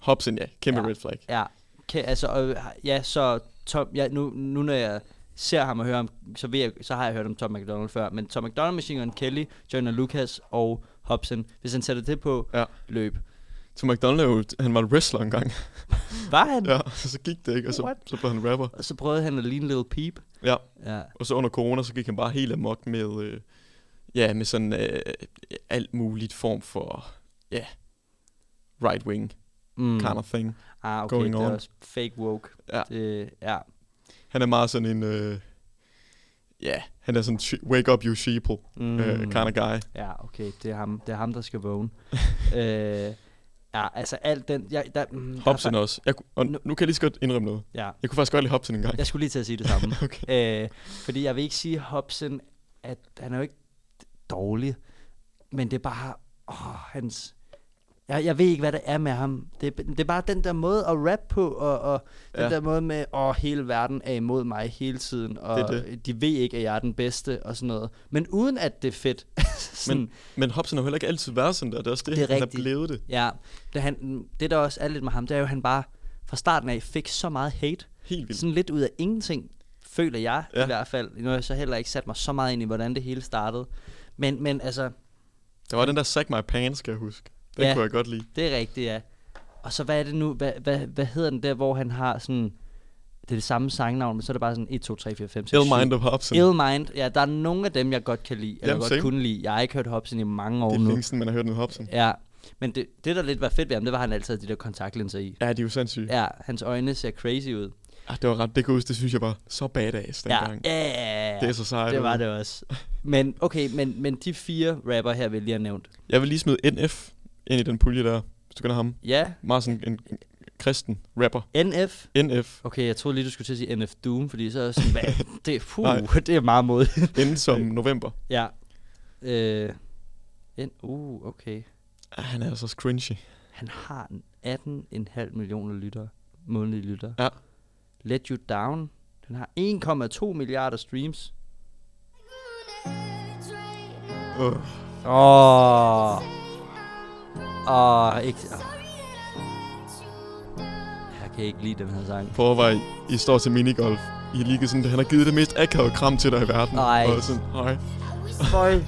Hobson, ja. Kæmpe Ja. red flag. Ja, kan, altså, og, ja, så Tom, ja, nu, nu når jeg ser ham og hører ham, så, ved jeg, så har jeg hørt om Tom McDonald før, men Tom McDonald, Machine Gun Kelly, Joyner Lucas og Hobson, hvis han sætter det på, Ja. løb. Tom McDonald han var wrestler engang. Var han? ja, så gik det ikke, og så, What? så blev han rapper. Og så prøvede han at ligne Little Peep. Ja, Ja. og så under corona, så gik han bare helt amok med, øh, ja, med sådan øh, alt muligt form for, ja, right wing Mm. kind of thing. Ah, okay, going det er on. også fake woke. Ja. Det, ja. Han er meget sådan en, øh, ja, han er sådan, "She- wake up you sheeple, mm. øh, kind of guy. Ja, okay, det er ham, det er ham der skal vågne. øh, ja, altså alt den... Jeg, der, mm, der Hobson fa- også. Jeg, og nu, nu kan jeg lige så godt indrømme noget. Ja, Jeg kunne faktisk godt lide Hobson en gang. jeg skulle lige til at sige det samme. okay. øh, fordi jeg vil ikke sige Hobson, at han er jo ikke dårlig, men det er bare... Åh, hans... Jeg, jeg ved ikke, hvad det er med ham. Det, det er bare den der måde at rap på, og, og den Ja. der måde med, åh, hele verden er imod mig hele tiden, og Det er de ved ikke, at jeg er den bedste, og sådan noget. Men uden at det er fedt. sådan, Men, men Hobson har heller ikke altid været sådan der. Det er også det, Det er han rigtigt. er blevet det. Ja, det, han, det der også er lidt med ham, det er jo, at han bare fra starten af fik så meget hate. Helt vildt. Sådan lidt ud af ingenting, føler jeg. Ja. i hvert fald. Nu har jeg så heller ikke sat mig så meget ind i, hvordan det hele startede. Men, men altså, Der var den der Sack My Pants, skal jeg huske. Den Ja. kunne jeg godt lide. det er rigtigt, ja. Og så hvad er det nu, hvad, hvad, hvad hedder den der, hvor han har sådan, det er det samme sangnavn, men så er det bare sådan 1, 2, 3, 4, 5, 6, Ill Mind of Hobson. Ill Mind, ja, der er nogle af dem, jeg godt kan lide, eller Jamen, godt same. kunne lide. Jeg har ikke hørt Hobson i mange år Det er nu. længe siden, man har hørt noget Hobson. Ja, men det, det der lidt var fedt ved ham, det var, at han altid havde de der kontaktlinser i. Ja, de er jo sindssyge. Ja. Ja, hans øjne ser crazy ud. Ah, det var ret, det kunne jeg det synes jeg var så badass Ja, dengang. ja, ja, ja. Det er så sejt. det var det også. Men okay, men, men de fire rapper her, vi lige har nævnt. Jeg vil lige smide NF ind i den pulje der, hvis du kender ham. Ja, Meget sådan en, en kristen rapper. NF. NF. Okay, jeg troede lige, du skulle til at sige NF Doom, fordi så er jeg sådan, hvad, det, er- puh, Nej. det er meget modigt. Inden som november. ja. Øh, N, uh, okay. Ah, han er så cringy. Han har en 18,5 millioner lyttere, månedlige lyttere. Ja. Let You Down, den har 1,2 milliarder streams. Uh. Åh. Åh, ikke... åh. Jeg kan ikke lide den her sang. At overveje, I står til minigolf. I ligger sådan, han har givet det mest akavede kram til dig i verden. Ej. Og sådan, hej. Føj.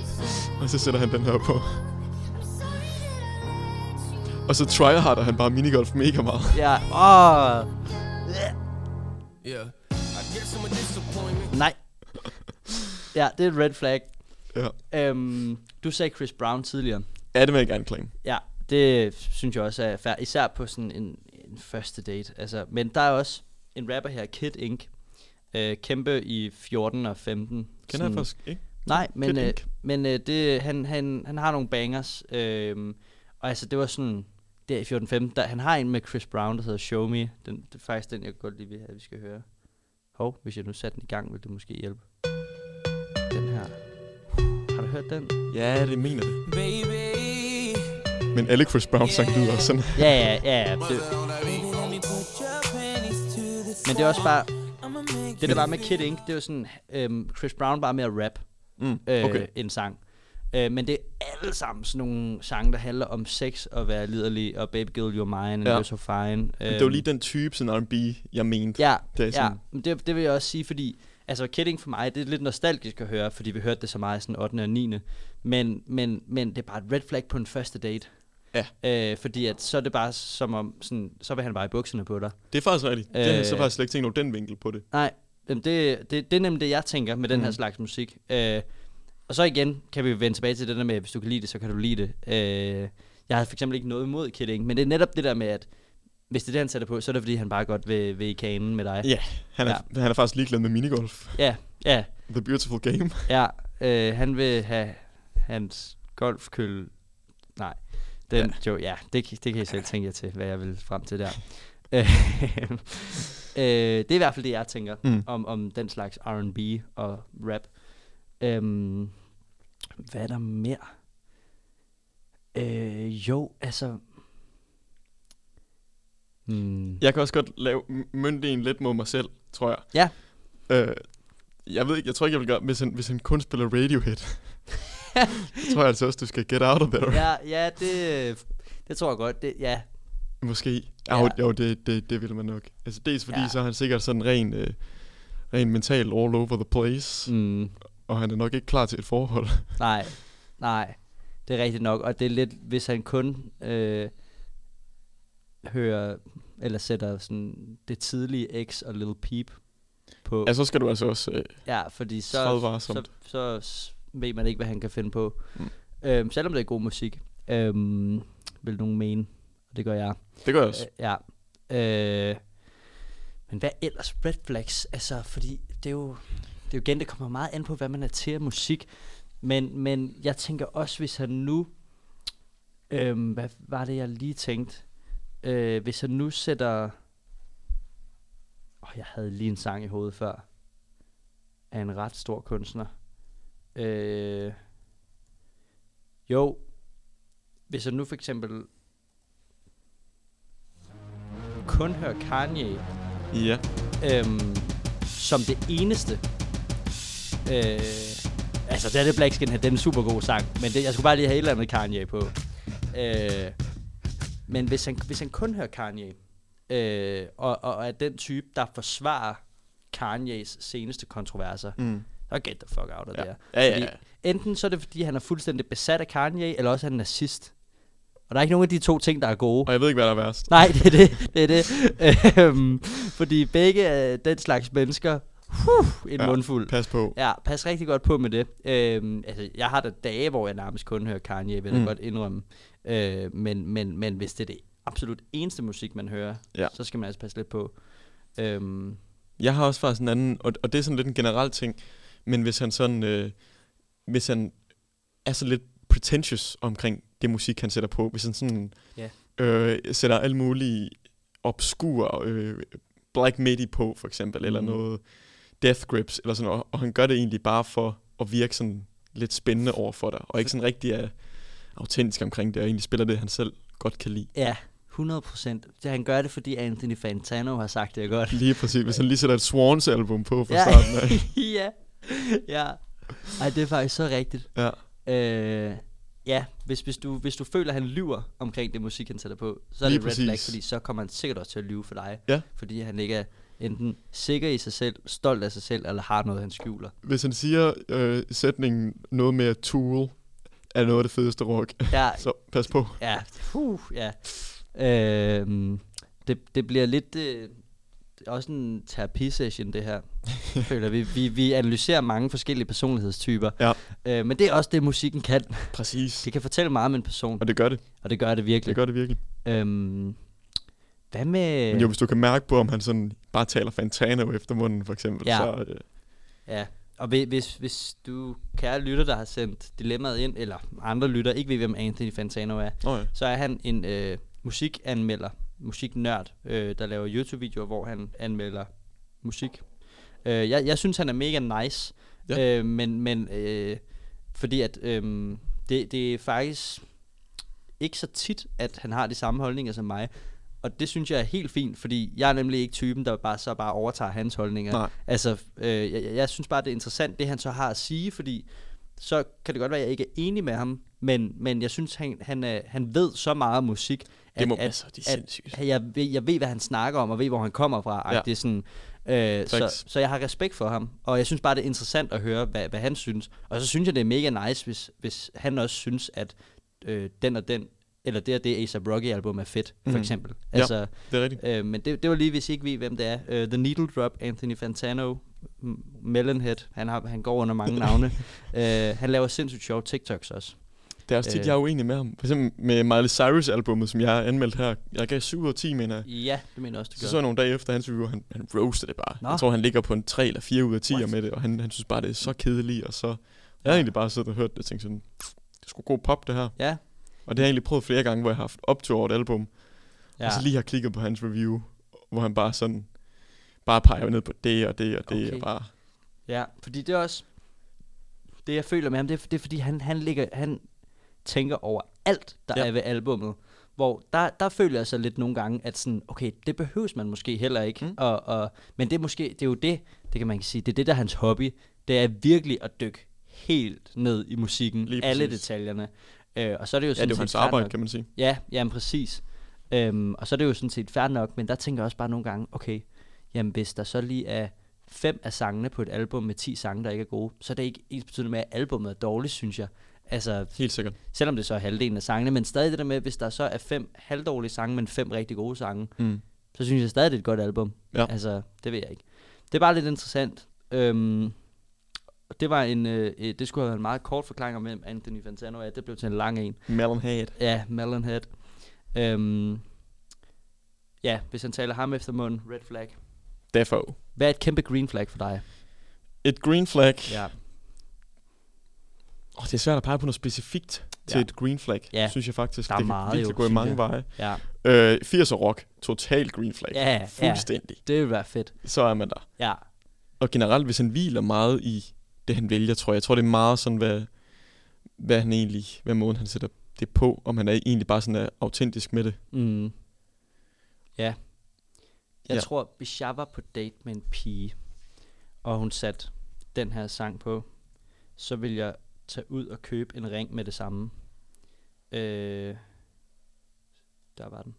Og så sætter han den her på. Og så tryharder han bare minigolf mega meget. Ja, åh. Yeah. A disappointment. Nej. Ja, det er et red flag. Ja. Øhm, du sagde Chris Brown tidligere. Ja, det vil jeg gerne claim. Ja, det synes jeg også er fair. Især på sådan en, en første date. Altså, men der er også en rapper her, Kid Ink. Øh, kæmpe i 14 og 15. Kender jeg faktisk ikke. Nej, men, Kid øh, Ink. men øh, det, han, han, han har nogle bangers. Øh, og altså, det var sådan... Der i 14-15, der, han har en med Chris Brown, der hedder Show Me. Den, det er faktisk den, jeg godt lige vil have, at vi skal høre. Hov, hvis jeg nu satte den i gang, vil det måske hjælpe. Den her. Har du hørt den? Ja, det mener det. Baby, Men alle Chris Brown sang lyder også sådan. Ja, ja, ja. ja. Det, men det er også bare... Det der var med Kid Ink, det var sådan... Øhm, Chris Brown bare med at rap Mm, øh, okay. en sang. Øh, men det er alle sammen sådan nogle sange, der handler om sex og være liderlig, og Baby Girl, You're Mine, and Ja. You're So Fine. Men det var lige den type sådan R&B, jeg mente. Ja, Det er ja sådan- men det, det vil jeg også sige, fordi altså Kidding for mig, det er lidt nostalgisk at høre, fordi vi hørte det så meget i sådan 8. og 9. Men, men, men det er bare et red flag på en første date. Ja. Øh, fordi at så er det bare som om, sådan, så vil han bare i bukserne på dig. Det er faktisk rigtigt. Det har jeg så Øh. faktisk slet ikke tænkt over den vinkel på det. Nej, det, det, det er nemlig det, jeg tænker med den her Mhm. slags musik. Øh, og så igen kan vi vende tilbage til det der med, at hvis du kan lide det, så kan du lide det. Øh, jeg har for eksempel ikke noget imod Kidding, men det er netop det der med, at hvis det er det, han sætter på, så er det fordi, han bare godt vil, vil i kanen med dig. Ja, han er, ja. han er faktisk ligeglad med minigolf. Ja, ja, The Beautiful Game. ja. Øh, han vil have hans golfkølle. Nej, den ja. jo, ja, det, det kan I selv tænke jer til, hvad jeg vil frem til der. Øh, det er i hvert fald det, jeg tænker Mm. om, om den slags R&B og rap. Øhm, hvad er der mere? Øh, jo, altså... Hmm. Jeg kan også godt lave m- mønte en lidt mod mig selv, tror jeg. Ja. Øh, jeg ved ikke, jeg tror ikke, jeg vil gøre, hvis han, hvis han kun spiller Radiohead. Så tror jeg altså også, du skal get out of there. Ja, ja det, det tror jeg godt. Det, ja, Måske. Ja. Jo, jo det, det, det vil man nok. Altså dels fordi, Ja. så er han sikkert sådan ren, øh, ren mental all over the place. Mm. Og han er nok ikke klar til et forhold. nej, nej, det er rigtigt nok. Og det er lidt, hvis han kun øh, hører, eller sætter sådan det tidlige X og Lil Peep på. ja, så skal du altså også... Øh, Ja, fordi så, så, så s- ved man ikke, hvad han kan finde på. Mm. Øhm, selvom det er god musik, øhm, vil nogen mene. Og det gør jeg. det gør jeg også. Øh, ja. Øh, men hvad ellers? Red flags? Altså, fordi det er jo... Det er jo igen, det kommer meget an på, hvad man er til af musik. Men, men jeg tænker også, hvis han nu... Øhm, hvad var det, jeg lige tænkte? Øh, hvis han nu sætter... Oh, jeg havde lige en sang i hovedet før. Af en ret stor kunstner. Øh, jo. Hvis han nu for eksempel kun hører Kanye Ja. øhm, som det eneste. Øh, altså, det er det Black Skin, det er en super god sang, men det, jeg skulle bare lige have et eller andet Kanye på. Øh, men hvis han, hvis han kun hører Kanye, øh, og, og er den type, der forsvarer Kanyes seneste kontroverser, Mm. Så get the fuck out of Ja. there. Ja, ja, Fordi ja. Enten så er det, fordi han er fuldstændig besat af Kanye, eller også er han nazist. Og der er ikke nogen af de to ting, der er gode. Og jeg ved ikke, hvad der er værst. Nej, det er det. det, er det. øhm, fordi begge er den slags mennesker, huh, en Ja, mundfuld. Pas på. Ja, pas rigtig godt på med det. Øhm, altså, jeg har da dage, hvor jeg nærmest kun hører Kanye, vil jeg Mm. godt indrømme. Øh, men, men, men hvis det er det absolut eneste musik, man hører, Ja. så skal man altså passe lidt på. Øhm, Jeg har også faktisk en anden, og, og det er sådan lidt en generel ting, men hvis han sådan, øh, hvis han er så lidt pretentious omkring det musik, han sætter på, hvis han sådan Ja. øh, sætter alle mulige obskur øh, Black Midi på, for eksempel, mm. eller noget Death Grips, eller sådan noget, og han gør det egentlig bare for at virke sådan lidt spændende over for dig, og ikke sådan rigtig er autentisk omkring det, og egentlig spiller det, han selv godt kan lide. ja, 100 procent. Han gør det, fordi Anthony Fantano har sagt det godt. Lige præcis, hvis han lige sætter et Swans album på fra Ja. starten af. ja. ja. Ej, det er faktisk så rigtigt. Ja. Øh, ja, hvis, hvis, du, hvis du føler, at han lyver omkring det musik, han sætter på, så er Lige det red flag, fordi så kommer han sikkert også til at lyve for dig. Ja. Fordi han ikke er enten sikker i sig selv, stolt af sig selv, eller har noget, han skjuler. Hvis han siger øh, sætningen noget med at Tool er noget af det fedeste rock, Ja, så pas på. ja, uh, ja. Øh, det, det bliver lidt... Øh, det er også en terapisession, det her. Føler, vi, vi, vi analyserer mange forskellige personlighedstyper. Ja. Øh, men det er også det, musikken kan. Præcis. Det kan fortælle meget om en person, Og det gør det. og det gør det virkelig. Det gør det virkelig. Øhm, hvad med... Men jo, hvis du kan mærke på, om han sådan bare taler Fantano efter munden, for eksempel, Ja. så... Øh, Ja, og hvi- hvis, hvis du, kære lytter, der har sendt dilemmaet ind, eller andre lytter, ikke ved, hvem Anthony Fantano er, Nå ja. så er han en øh, musikanmelder, musiknørd, øh, der laver YouTube-videoer, hvor han anmelder musik. Øh, jeg, jeg synes, han er mega nice, Ja. øh, men, men øh, fordi at øh, det, det er faktisk ikke så tit, at han har de samme holdninger som mig. Og det synes jeg er helt fint, fordi jeg er nemlig ikke typen, der bare så bare overtager hans holdninger. Nej. Altså, øh, jeg, jeg synes bare, det er interessant, det han så har at sige, fordi så kan det godt være, at jeg ikke er enig med ham, men, men jeg synes, han, han, er, han ved så meget om musik, at, Det må- at, altså, det er sindssygt. at jeg, ved, jeg ved, hvad han snakker om, og ved, hvor han kommer fra. Ja. Ja. Det er sådan, øh, så, Facts. så jeg har respekt for ham, og jeg synes bare, det er interessant at høre, hvad, hvad han synes. Og så synes jeg, det er mega nice, hvis, hvis han også synes, at øh, den og den, eller det og det A$AP Rocky-album er fedt, for Mhm. eksempel. Ja. Altså, det er rigtigt. Øh, men det, det var lige, hvis I ikke ved, hvem det er. Uh, The Needle Drop, Anthony Fantano, Melonhead. Han, har, han går under mange navne. uh, han laver sindssygt sjove TikToks også. Det er også tit, Øh. jeg er uenig med ham. For eksempel med Miley Cyrus-albummet, som jeg har anmeldt her. Jeg gav 7 ud af 10, mener jeg. Ja, det mener jeg også, det Så gør. så jeg nogle dage efter hans review, han, han roaster det bare. Nå. Jeg tror, han ligger på en 3 eller 4 ud af 10 What? med det, og han, han synes bare, det er så kedeligt, og så... Jeg har egentlig bare siddet og hørt det og tænkt sådan, det er sgu god pop, det her. Ja, Og det har jeg egentlig prøvet flere gange, hvor jeg har haft optur over et album, ja. ja. og så lige har klikket på hans review, hvor han bare sådan, bare peger ned på det og det og det, Okay. og bare... ja, fordi det er også... Det, jeg føler med ham, det er, det er fordi, han, han, ligger, han tænker over alt, der Ja. ja. er ved albummet. Hvor der, der føler jeg så lidt nogle gange, at sådan, okay, det behøves man måske heller ikke. Mm. Og, og, men det er måske, det er jo det, det kan man sige, det er det, der er hans hobby. Det er virkelig at dykke helt ned i musikken, Lige alle præcis. detaljerne. Øh, og så er det jo Ja, sådan det er jo hans arbejde, nok. kan man sige. Ja, jamen præcis. Øhm, og så er det jo sådan set fair nok, men der tænker jeg også bare nogle gange, okay, jamen hvis der så lige er fem af sangene på et album med 10 sange, der ikke er gode, så er det ikke ens betydende med, at albumet er dårligt, synes jeg. Altså, Helt sikkert. selvom det så er halvdelen af sangene, men stadig det der med, hvis der så er fem halvdårlige sange, men fem rigtig gode sange, Mm. så synes jeg stadig, det er et godt album. Ja. Altså, det ved jeg ikke. Det er bare lidt interessant. Øhm, det var en, øh, det skulle have været en meget kort forklaring om, hvem Anthony Fantano er. Det blev til en lang en. Melonhead. Ja, Melonhead. Øhm, ja, hvis han taler ham efter munden, red flag. Defo. Hvad er et kæmpe green flag for dig? Et green flag. Ja. Oh, det er svært at pege på noget specifikt til Ja. et green flag, Ja. synes jeg faktisk. Der er det kan meget virkelig jo, gå i mange jeg. veje. Ja, Øh, 80'er rock, total green flag. Ja, ja. Fuldstændig. det vil være fedt. Så er man der. Ja, Og generelt, hvis han hviler meget i det, han vælger, tror jeg. Jeg tror, det er meget sådan, hvad, hvad han egentlig, hvad måden han sætter det på, om han er egentlig bare sådan er autentisk med det. mm. ja. Jeg Ja. ja. tror, hvis jeg var på date med en pige, og hun satte den her sang på, så vil jeg tage ud og købe en ring med det samme. Øh, der var den.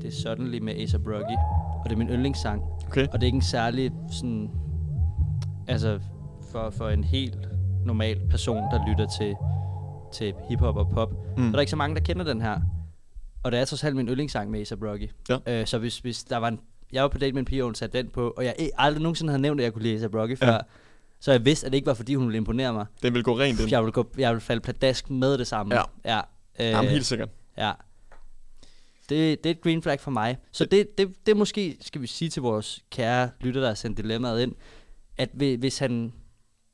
Det er Suddenly med A$AP Rocky, og det er min yndlingssang. Okay. Og det er ikke en særlig sådan, altså for, for en helt normal person, der lytter til, til hiphop og pop. Mm. Er der ikke så mange, der kender den her. Og det er trods alt min yndlingssang med A$AP Rocky. Ja. Øh, så hvis, hvis der var en, jeg var på date med en pige, og hun satte den på, og jeg aldrig nogensinde havde nævnt, at jeg kunne lide A$AP Rocky Ja. Så jeg vidste, at det ikke var, fordi hun ville imponere mig. Den vil gå rent ind. Jeg ville, gå, jeg ville falde pladask med det samme. Ja. ja. Øh, Jamen, helt sikkert. Ja. Det, det er et green flag for mig. Så det, det, det måske, skal vi sige til vores kære lytter, der har sendt dilemmaet ind, at hvi- hvis han...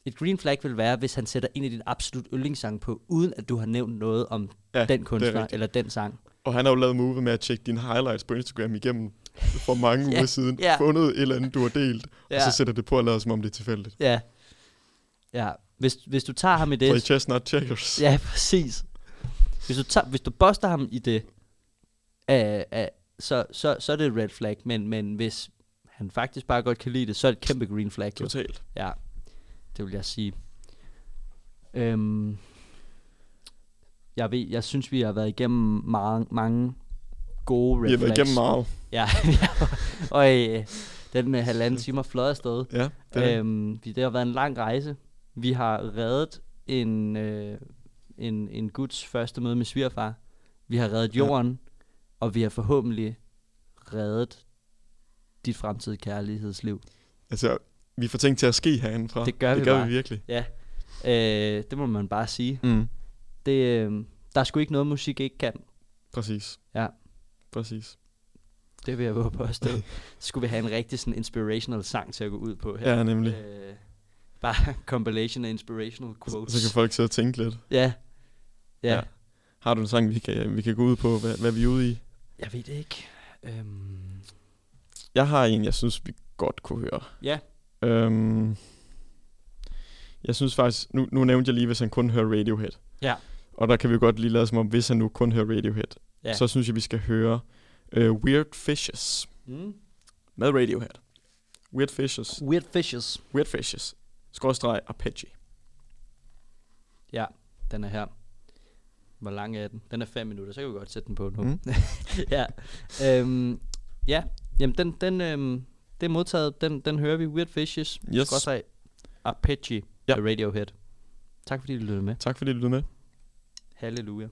Et green flag vil være, hvis han sætter en af din absolut yndlingssang på, uden at du har nævnt noget om Ja, den er kunstner eller den sang. Og han har jo lavet move med at tjekke dine highlights på Instagram igennem for mange Ja, uger siden. ja. Fundet et eller andet, du har delt. Ja. Og så sætter det på og lader som om det er tilfældigt. Ja. Ja. Hvis, hvis du tager ham i For det... chestnut checkers. Ja, præcis. Hvis du, tager, hvis du buster ham i det, uh, uh, så, så, så er det et red flag. Men, men hvis han faktisk bare godt kan lide det, så er det et kæmpe green flag. Jo. Totalt. Ja, det vil jeg sige. Øhm, jeg, ved, jeg synes, vi har været igennem mange, mange gode red Vi har været flags. igennem meget. Ja, og øh, den med halvanden timer fløjet afsted. Ja, det Øhm, vi- det har været en lang rejse. Vi har reddet en, øh, en, en guds første møde med svigerfar. Vi har reddet Ja. jorden, og vi har forhåbentlig reddet dit fremtidige kærlighedsliv? Altså, vi får ting til at ske herindefra. Det gør vi det gør bare. vi virkelig. Ja, øh, det må man bare sige. Mm. Det, øh, der er sgu ikke noget, musik ikke kan. Præcis. Ja. Præcis. Det vil jeg våge på at stå. Skulle vi have en rigtig sådan inspirational sang til at gå ud på her. Ja, nemlig. Øh, bare compilation af inspirational Så, quotes. så kan folk sidde og tænke lidt. Ja. Ja. Ja. Har du en sang, vi kan, vi kan gå ud på, hvad, hvad vi er ude i? Jeg ved det ikke. Øhm, Jeg har en, jeg synes, vi godt kunne høre. ja. Øhm, jeg synes faktisk, nu, nu nævnte jeg lige, hvis han kun hører Radiohead. Ja. Og der kan vi godt lige lade som om, hvis han nu kun hører Radiohead, Ja. så synes jeg, vi skal høre uh, Weird Fishes Mm. med Radiohead. Weird Fishes. Weird Fishes. Weird Fishes. Skrådstreg Apache. Ja, den er her. Hvor lang er den? Den er 5 minutter, så kan vi godt sætte den på nu. Mm. ja. Øhm, ja, jamen den, den, øhm, det er modtaget. Den, den hører vi. Weird Fishes. Yes. Skrådstreg Apache ja. Radiohead. Tak fordi du lyttede med. Tak fordi du lyttede med. Halleluja.